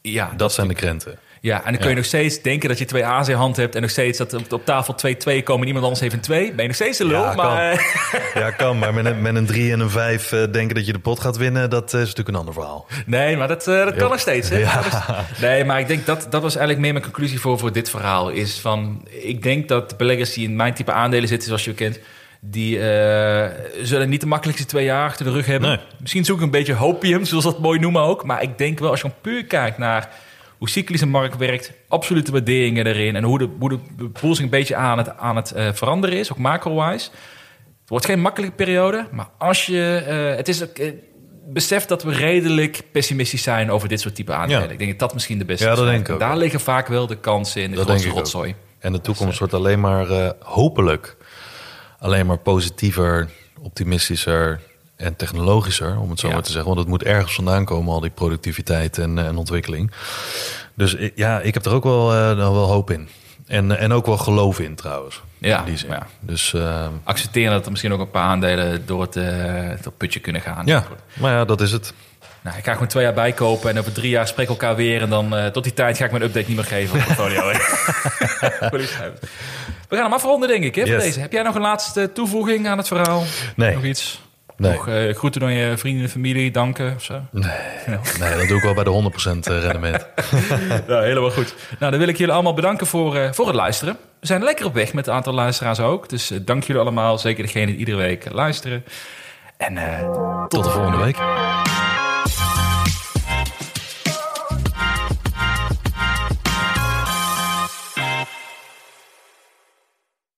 ja, dat zijn de krenten. Ja, en dan kun je Ja. nog steeds denken dat je twee A's in hand hebt... en nog steeds dat op, op tafel 2-2 komen en iemand anders heeft een 2. Ben je nog steeds de lul, Ja, maar... kan. Ja, kan. Maar met een, met een 3 en een 5 denken dat je de pot gaat winnen, dat is natuurlijk een ander verhaal. Nee, maar dat, eh, dat kan nog steeds. Hè? Ja. Nee, maar ik denk dat dat was eigenlijk meer mijn conclusie voor, voor dit verhaal. Is van, ik denk dat de beleggers die in mijn type aandelen zitten, zoals je kent, die eh, zullen niet de makkelijkste twee jaar achter de rug hebben. Nee. Misschien zoek ik een beetje hopium, zoals dat mooi noemen ook. Maar ik denk wel, als je gewoon puur kijkt naar hoe cyclisch een markt werkt, absolute waarderingen erin en hoe de, hoe de een beetje aan het, aan het eh, veranderen is, ook macro-wise. Het wordt geen makkelijke periode, maar als je. eh, het is ook. eh, besef dat we redelijk pessimistisch zijn over dit soort type aandelen. Ja. Ik denk dat dat misschien de beste Ja, dat denk ik ook. Daar liggen vaak wel de kansen in de Dat grootste ik ook. rotzooi. En de toekomst wordt alleen maar, hopelijk, alleen maar positiever, optimistischer en technologischer, om het zo Ja. maar te zeggen. Want het moet ergens vandaan komen, al die productiviteit en, eh, en ontwikkeling. Dus ja, ik heb er ook wel, eh, nog wel hoop in. En, en ook wel geloof in trouwens. Ja, in die zin. ja. Dus eh, Accepteren dat er misschien ook een paar aandelen door het, eh, door het putje kunnen gaan. ja, maar ja, dat is het. Nou, ik ga gewoon twee jaar bijkopen en over drie jaar spreken we elkaar weer. En dan eh, tot die tijd ga ik mijn update niet meer geven op portfolio. we gaan hem afronden, denk ik. Hè, Yes. deze. Heb jij nog een laatste toevoeging aan het verhaal? Nee. Nog iets? Nee. Nog eh, groeten door je vrienden en familie, danken of zo? Nee, nee, dat doe ik wel bij de 100% rendement. Ja, helemaal goed. Nou, dan wil ik jullie allemaal bedanken voor, eh, voor het luisteren. We zijn lekker op weg met een aantal luisteraars ook. Dus eh, dank jullie allemaal. Zeker degene die iedere week luisteren. En eh, Tot de volgende week.